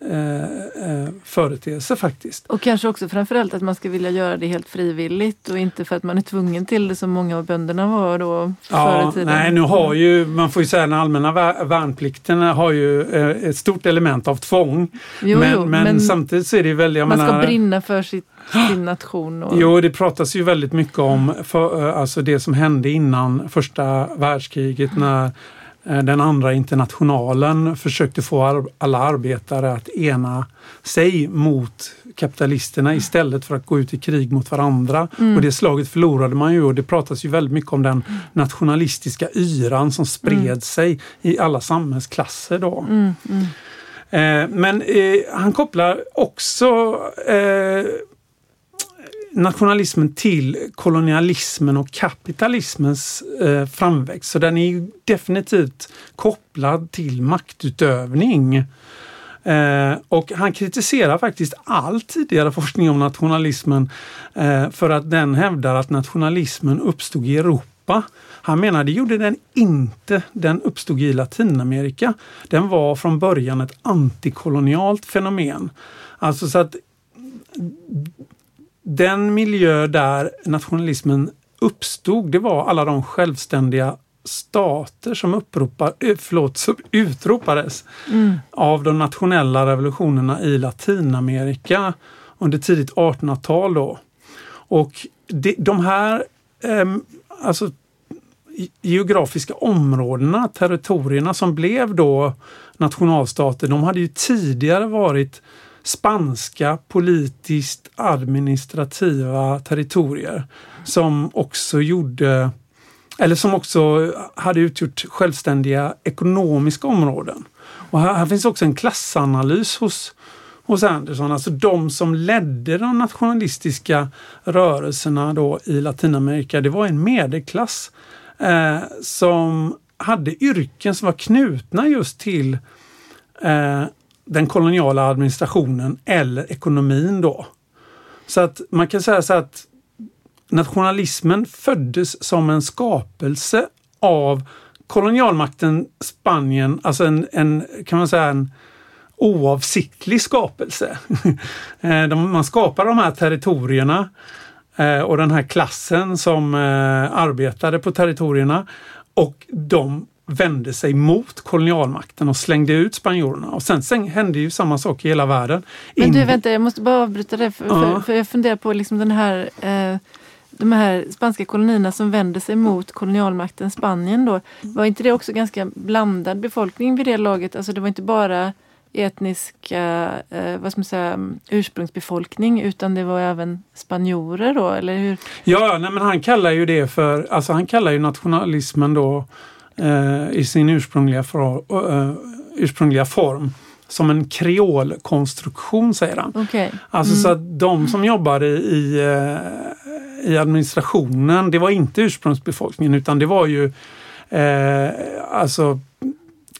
eh, eh, företeelse faktiskt. Och kanske också framförallt att man ska vilja göra det helt frivilligt och inte för att man är tvungen till det som många av bönderna var då ja, förr i tiden. Nej, nu har ju, man får ju säga den allmänna värnplikten har ju eh, ett stort element av tvång. Jo, men, jo, men, men, samtidigt så är det väl, Man menar, ska brinna för sitt, (gasps) sin nation. Och... Jo, det pratas ju väldigt mycket om för, alltså det som hände innan första världskriget när Eh, den andra internationalen försökte få alla arbetare att ena sig mot kapitalisterna istället för att gå ut i krig mot varandra. Mm. Och det slaget förlorade man ju och det pratas ju väldigt mycket om den nationalistiska yran som spred mm. sig i alla samhällsklasser då. Mm, mm. Eh, men eh, han kopplar också eh, nationalismen till kolonialismen och kapitalismens eh, framväxt. Så den är definitivt kopplad till maktutövning. Eh, och han kritiserar faktiskt all tidigare forskning om nationalismen eh, för att den hävdar att nationalismen uppstod i Europa. Han menar det gjorde den inte. Den uppstod i Latinamerika. Den var från början ett antikolonialt fenomen. Alltså så att den miljö där nationalismen uppstod, det var alla de självständiga stater som, uppropar, eh, förlåt, (laughs) som utropades mm. av de nationella revolutionerna i Latinamerika under tidigt 1800-tal. Då. Och de, de här eh, alltså, geografiska områdena, territorierna som blev då nationalstater, de hade ju tidigare varit spanska politiskt administrativa territorier som också gjorde eller som också hade utgjort självständiga ekonomiska områden. Och här, här finns också en klassanalys hos, hos Anderson, alltså de som ledde de nationalistiska rörelserna då i Latinamerika, det var en medelklass eh, som hade yrken som var knutna just till eh, den koloniala administrationen eller ekonomin då. Så att man kan säga så att nationalismen föddes som en skapelse av kolonialmakten Spanien, alltså en, en kan man säga en oavsiktlig skapelse. (laughs) Eh, man skapar de här territorierna eh, och den här klassen som eh, arbetade på territorierna och de vände sig mot kolonialmakten och slängde ut spanjorerna. Och sen, sen hände ju samma sak i hela världen. Men du, vänta, jag måste bara avbryta det. För, ja. för, för jag funderar på liksom den här eh, de här spanska kolonierna som vände sig mot kolonialmakten Spanien då. Var inte det också ganska blandad befolkning vid det laget? Alltså det var inte bara etniska eh, vad ska man säga, ursprungsbefolkning utan det var även spanjorer då, eller hur? Ja, nej, men han kallar ju det för, alltså han kallar ju nationalismen då eh, i sin ursprungliga, for, uh, ursprungliga form som en kreolkonstruktion säger han. Okay. Alltså mm. så att de som jobbade i, eh, i administrationen, det var inte ursprungsbefolkningen utan det var ju eh, alltså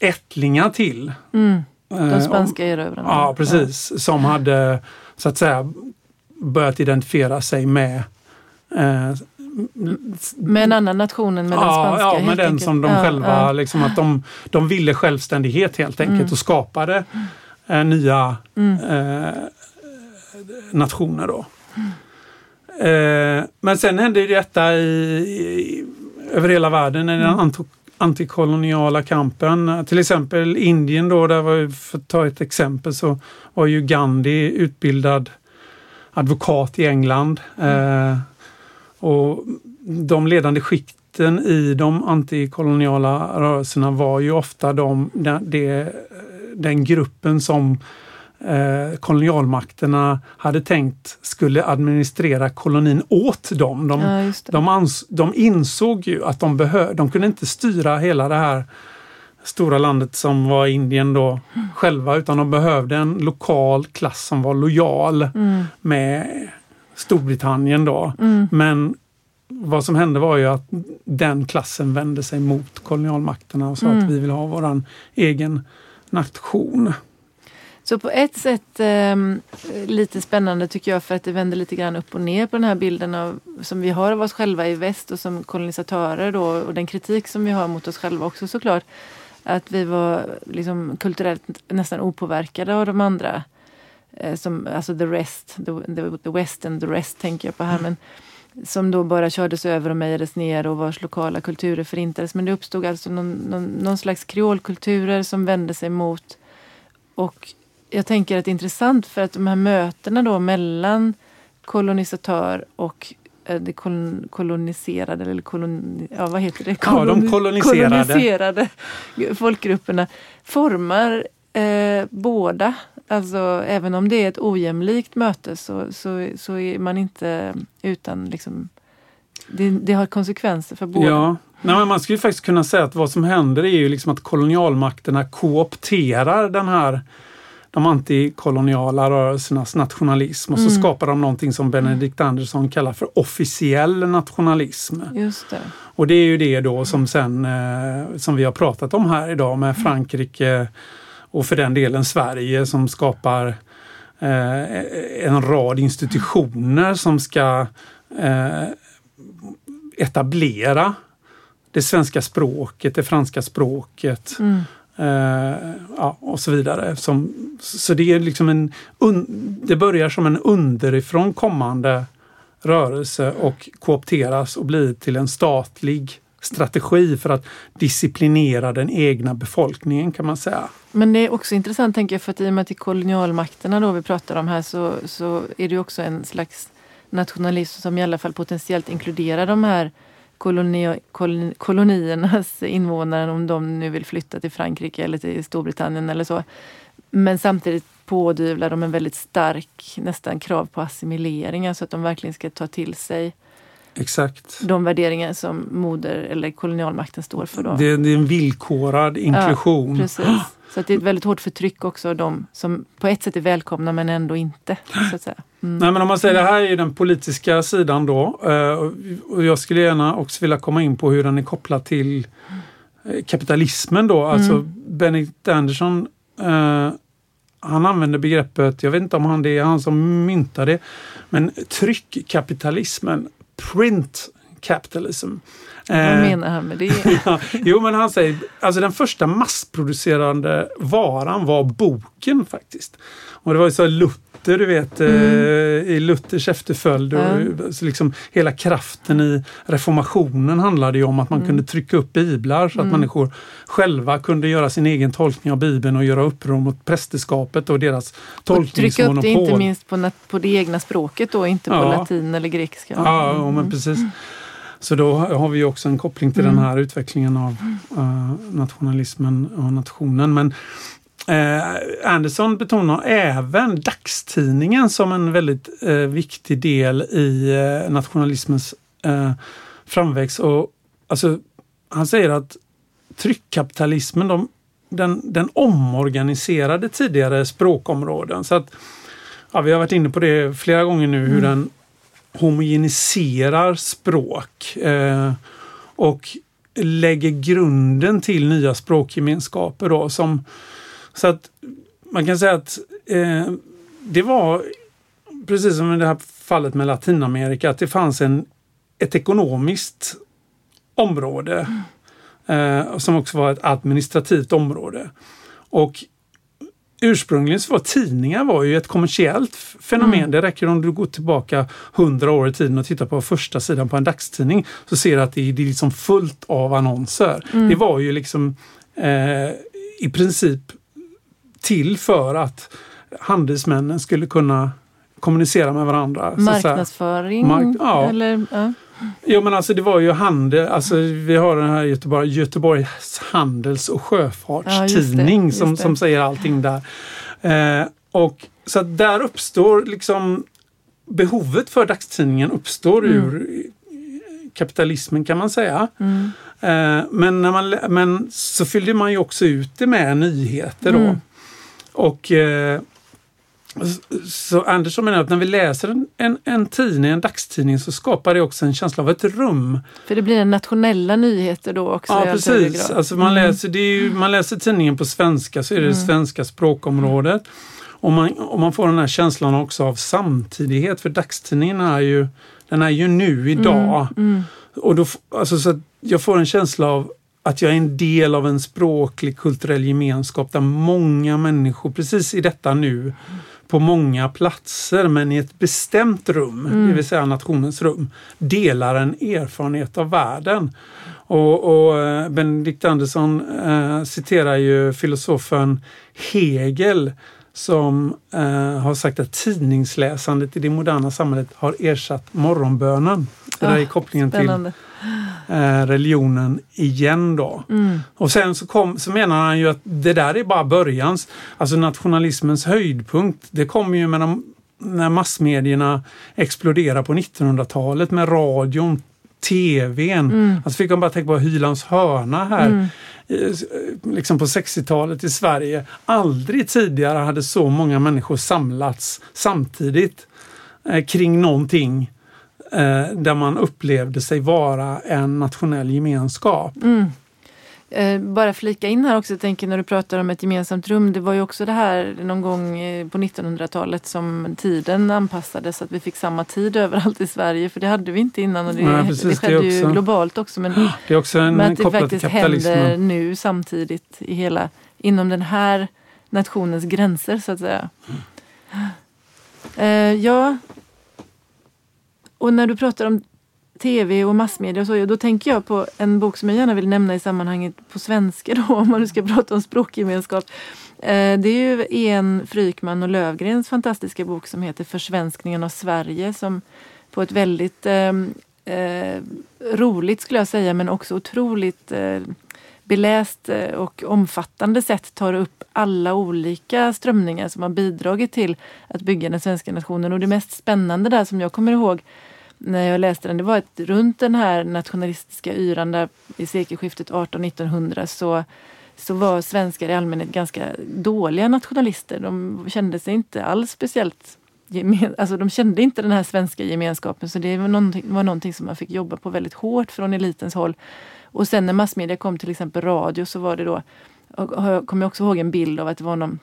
ättlingar till. Mm. De spanska erövrarna. Ja precis, ja. som hade så att säga börjat identifiera sig med eh, med en annan nation än med ja, den spanska? Ja, med den enkelt. som de ja, själva, ja. Liksom att de, de ville självständighet helt enkelt mm. och skapade eh, nya mm. eh, nationer. Då. Mm. Eh, men sen hände ju detta i, i, över hela världen i den mm. antikoloniala kampen. Till exempel Indien då, där var, för att ta ett exempel, så var ju Gandhi utbildad advokat i England. Mm. Och de ledande skikten i de antikoloniala rörelserna var ju ofta de, de, den gruppen som eh, kolonialmakterna hade tänkt skulle administrera kolonin åt dem. De, ja, de, ans, de insåg ju att de behövde, de kunde inte styra hela det här stora landet som var Indien då mm. själva utan de behövde en lokal klass som var lojal mm. med Storbritannien då. Mm. Men vad som hände var ju att den klassen vände sig mot kolonialmakterna och sa mm. att vi vill ha våran egen nation. Så på ett sätt eh, lite spännande tycker jag för att det vänder lite grann upp och ner på den här bilden av, som vi har av oss själva i väst och som kolonisatörer då och den kritik som vi har mot oss själva också såklart. Att vi var liksom kulturellt nästan opåverkade av de andra. Eh, som, alltså the rest, the, the, the west and the rest tänker jag på här. Mm. Men, som då bara kördes över och mejades ner och vars lokala kulturer förintades. Men det uppstod alltså någon, någon, någon slags kreolkulturer som vände sig mot och jag tänker att det är intressant för att de här mötena då mellan kolonisatör och eh, det kolon, koloniserade, eller kolon, ja, vad heter det? Ja, de koloniserade. koloniserade folkgrupperna formar eh, båda. Alltså även om det är ett ojämlikt möte så, så, så är man inte utan liksom det, det har konsekvenser för båda. Ja, Nej, men man skulle faktiskt kunna säga att vad som händer är ju liksom att kolonialmakterna koopterar den här de antikoloniala rörelsernas nationalism och så mm. skapar de någonting som Benedict Andersson kallar för officiell nationalism. Just det. Och det är ju det då som sen eh, som vi har pratat om här idag med Frankrike och för den delen Sverige som skapar eh, en rad institutioner som ska eh, etablera det svenska språket, det franska språket mm. eh, ja, och så vidare. Som, så det är liksom en det börjar som en underifrån kommande rörelse och koopteras och blir till en statlig strategi för att disciplinera den egna befolkningen kan man säga. Men det är också intressant tänker jag för att i och med att det är kolonialmakterna då vi pratar om här så, så är det också en slags nationalism som i alla fall potentiellt inkluderar de här koloni, kolon, koloniernas invånare om de nu vill flytta till Frankrike eller till Storbritannien eller så. Men samtidigt pådyvlar de en väldigt stark nästan krav på assimilering, alltså att de verkligen ska ta till sig Exakt. de värderingar som moder eller kolonialmakten står för. Då. Det, det är en villkorad inklusion. Ja, precis. Så det är ett väldigt hårt förtryck också, de som på ett sätt är välkomna men ändå inte. Så att säga. Mm. Nej, men om man säger det här är den politiska sidan då. Eh, och jag skulle gärna också vilja komma in på hur den är kopplad till eh, kapitalismen då. Alltså mm. Benedict Anderson eh, han använder begreppet, jag vet inte om han det är han som myntade det, men tryckkapitalismen, print capitalism. Vad menar han med det? (laughs) jo men han säger, alltså den första massproducerande varan var boken faktiskt. Och det var ju så Luther du vet, mm. eh, i Luthers efterföljd. Mm. Och, så liksom, hela kraften i reformationen handlade ju om att man mm. kunde trycka upp biblar så att mm. människor själva kunde göra sin egen tolkning av bibeln och göra uppror mot prästerskapet och deras tolkningsmonopol. Och trycka upp det inte minst på, på det egna språket då, inte på ja. latin eller grekiska. Ja, ja men precis. Så då har vi också en koppling till mm. den här utvecklingen av uh, nationalismen och nationen. Men Eh, Anderson betonar även dagstidningen som en väldigt eh, viktig del i eh, nationalismens eh, framväxt. Och, alltså, han säger att tryckkapitalismen de, den, den omorganiserade tidigare språkområden. Så att, ja, vi har varit inne på det flera gånger nu hur mm. den homogeniserar språk eh, och lägger grunden till nya språkgemenskaper då, som så att man kan säga att eh, det var precis som i det här fallet med Latinamerika, att det fanns en, ett ekonomiskt område eh, som också var ett administrativt område. Och ursprungligen så var tidningar var ju ett kommersiellt fenomen. Mm. Det räcker om du går tillbaka hundra år i tiden och tittar på första sidan på en dagstidning så ser du att det är, det är liksom fullt av annonser. Mm. Det var ju liksom eh, i princip till för att handelsmännen skulle kunna kommunicera med varandra. Marknadsföring? Mark ja. Eller, ja. Jo men alltså det var ju handel, alltså vi har den här Göteborg, Göteborgs handels och sjöfartstidning ja, som, som säger allting där. Eh, och så att där uppstår liksom behovet för dagstidningen uppstår mm. ur kapitalismen kan man säga. Mm. Eh, men, när man, men så fyllde man ju också ut det med nyheter då. Mm. Och eh, så Andersson menar att när vi läser en, en, en, tidning, en dagstidning, så skapar det också en känsla av ett rum. För det blir nationella nyheter då också? Ja, precis. Alltså man, mm. läser, ju, man läser tidningen på svenska så är det mm. det svenska språkområdet. Och man, och man får den här känslan också av samtidighet, för dagstidningen är ju, den är ju nu, idag. Mm. mm. Och då, alltså, så jag får en känsla av att jag är en del av en språklig kulturell gemenskap där många människor precis i detta nu på många platser men i ett bestämt rum, mm. det vill säga nationens rum, delar en erfarenhet av världen. Och, och eh, Benedikt Andersson eh, citerar ju filosofen Hegel som eh, har sagt att tidningsläsandet i det moderna samhället har ersatt morgonbönen. Det där är kopplingen Spännande. till eh, religionen igen då. Mm. Och sen så, kom, så menar han ju att det där är bara början. Alltså nationalismens höjdpunkt, det kommer ju med de, när massmedierna exploderar på 1900-talet med radion, tvn. Mm. Alltså fick man bara tänka på Hylands hörna här. eh, Liksom på 60-talet i Sverige. Aldrig tidigare hade så många människor samlats samtidigt eh, kring någonting eh, där man upplevde sig vara en nationell gemenskap. Mm. Eh, bara flika in här också, jag tänker när du pratar om ett gemensamt rum. Det var ju också det här någon gång eh, på 1900-talet som tiden anpassades så att vi fick samma tid överallt i Sverige. För det hade vi inte innan och det, Nej, precis, det det skedde ju också- globalt också. Men, (gasps) Det är också en men att det faktiskt händer nu samtidigt i hela, inom den här nationens gränser så att säga. Eh, ja, och när du pratar om tv och massmedia och så, då tänker jag på en bok som jag gärna vill nämna i sammanhanget på svenska då, (laughs) om man nu ska prata om språkgemenskap. Eh, det är ju En Frykman och Lövgrens fantastiska bok som heter Försvenskningen av Sverige som på ett väldigt eh, eh, roligt skulle jag säga men också otroligt eh, beläst eh, och omfattande sätt tar upp alla olika strömningar som har bidragit till att bygga den svenska nationen. Och det mest spännande där som jag kommer ihåg när jag läste den, det var att runt den här nationalistiska yran där i sekelskiftet 18-1900 så, så var svenskar i allmänhet ganska dåliga nationalister. De kände sig inte alls speciellt gemen, alltså de kände inte den här svenska gemenskapen så det var någonting, var någonting som man fick jobba på väldigt hårt från elitens håll. Och sen när massmedia kom till exempel radio så var det då, och jag kommer också ihåg en bild av att det var någon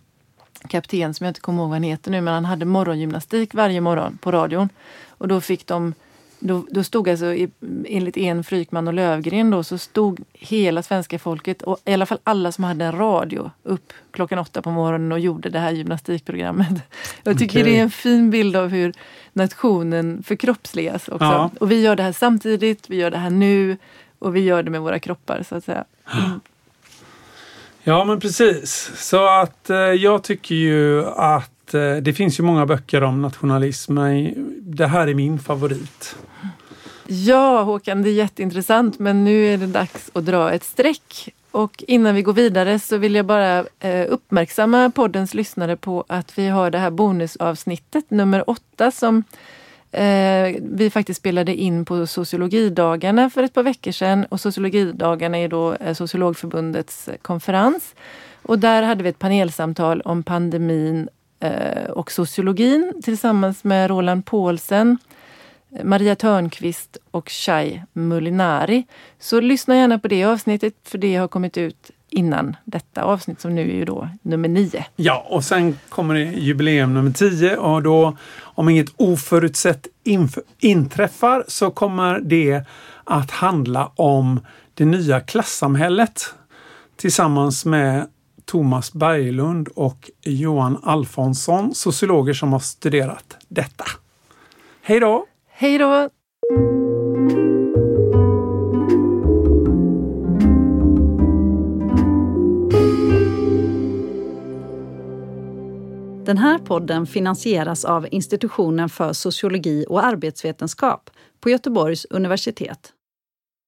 kapten som jag inte kommer ihåg vad han heter nu, men han hade morgongymnastik varje morgon på radion. Och då fick de då, då stod alltså, enligt en Frykman och Lövgren då, så stod hela svenska folket, och i alla fall alla som hade en radio, upp klockan åtta på morgonen och gjorde det här gymnastikprogrammet. (laughs) Jag tycker Okej. det är en fin bild av hur nationen förkroppsligas också. Ja. Och vi gör det här samtidigt, vi gör det här nu och vi gör det med våra kroppar så att säga. (gasps) Ja men precis. Så att eh, jag tycker ju att eh, det finns ju många böcker om nationalism. men Det här är min favorit. Ja, Håkan, det är jätteintressant, men nu är det dags att dra ett streck. Och innan vi går vidare så vill jag bara eh, uppmärksamma poddens lyssnare på att vi har det här bonusavsnittet nummer åtta som eh, vi faktiskt spelade in på sociologidagarna för ett par veckor sedan. Och sociologidagarna är då eh, Sociologförbundets konferens. Och där hade vi ett panelsamtal om pandemin och sociologin tillsammans med Roland Paulsen, Maria Törnqvist och Shai Mulinari. Så lyssna gärna på det avsnittet för det har kommit ut innan detta avsnitt som nu är ju då nummer nio. Ja, och sen kommer det jubileum nummer tio och då om inget oförutsett inträffar så kommer det att handla om det nya klassamhället tillsammans med Thomas Berglund och Johan Alfonsson, sociologer som har studerat detta. Hej då! Hej då! Den här podden finansieras av Institutionen för sociologi och arbetsvetenskap på Göteborgs universitet.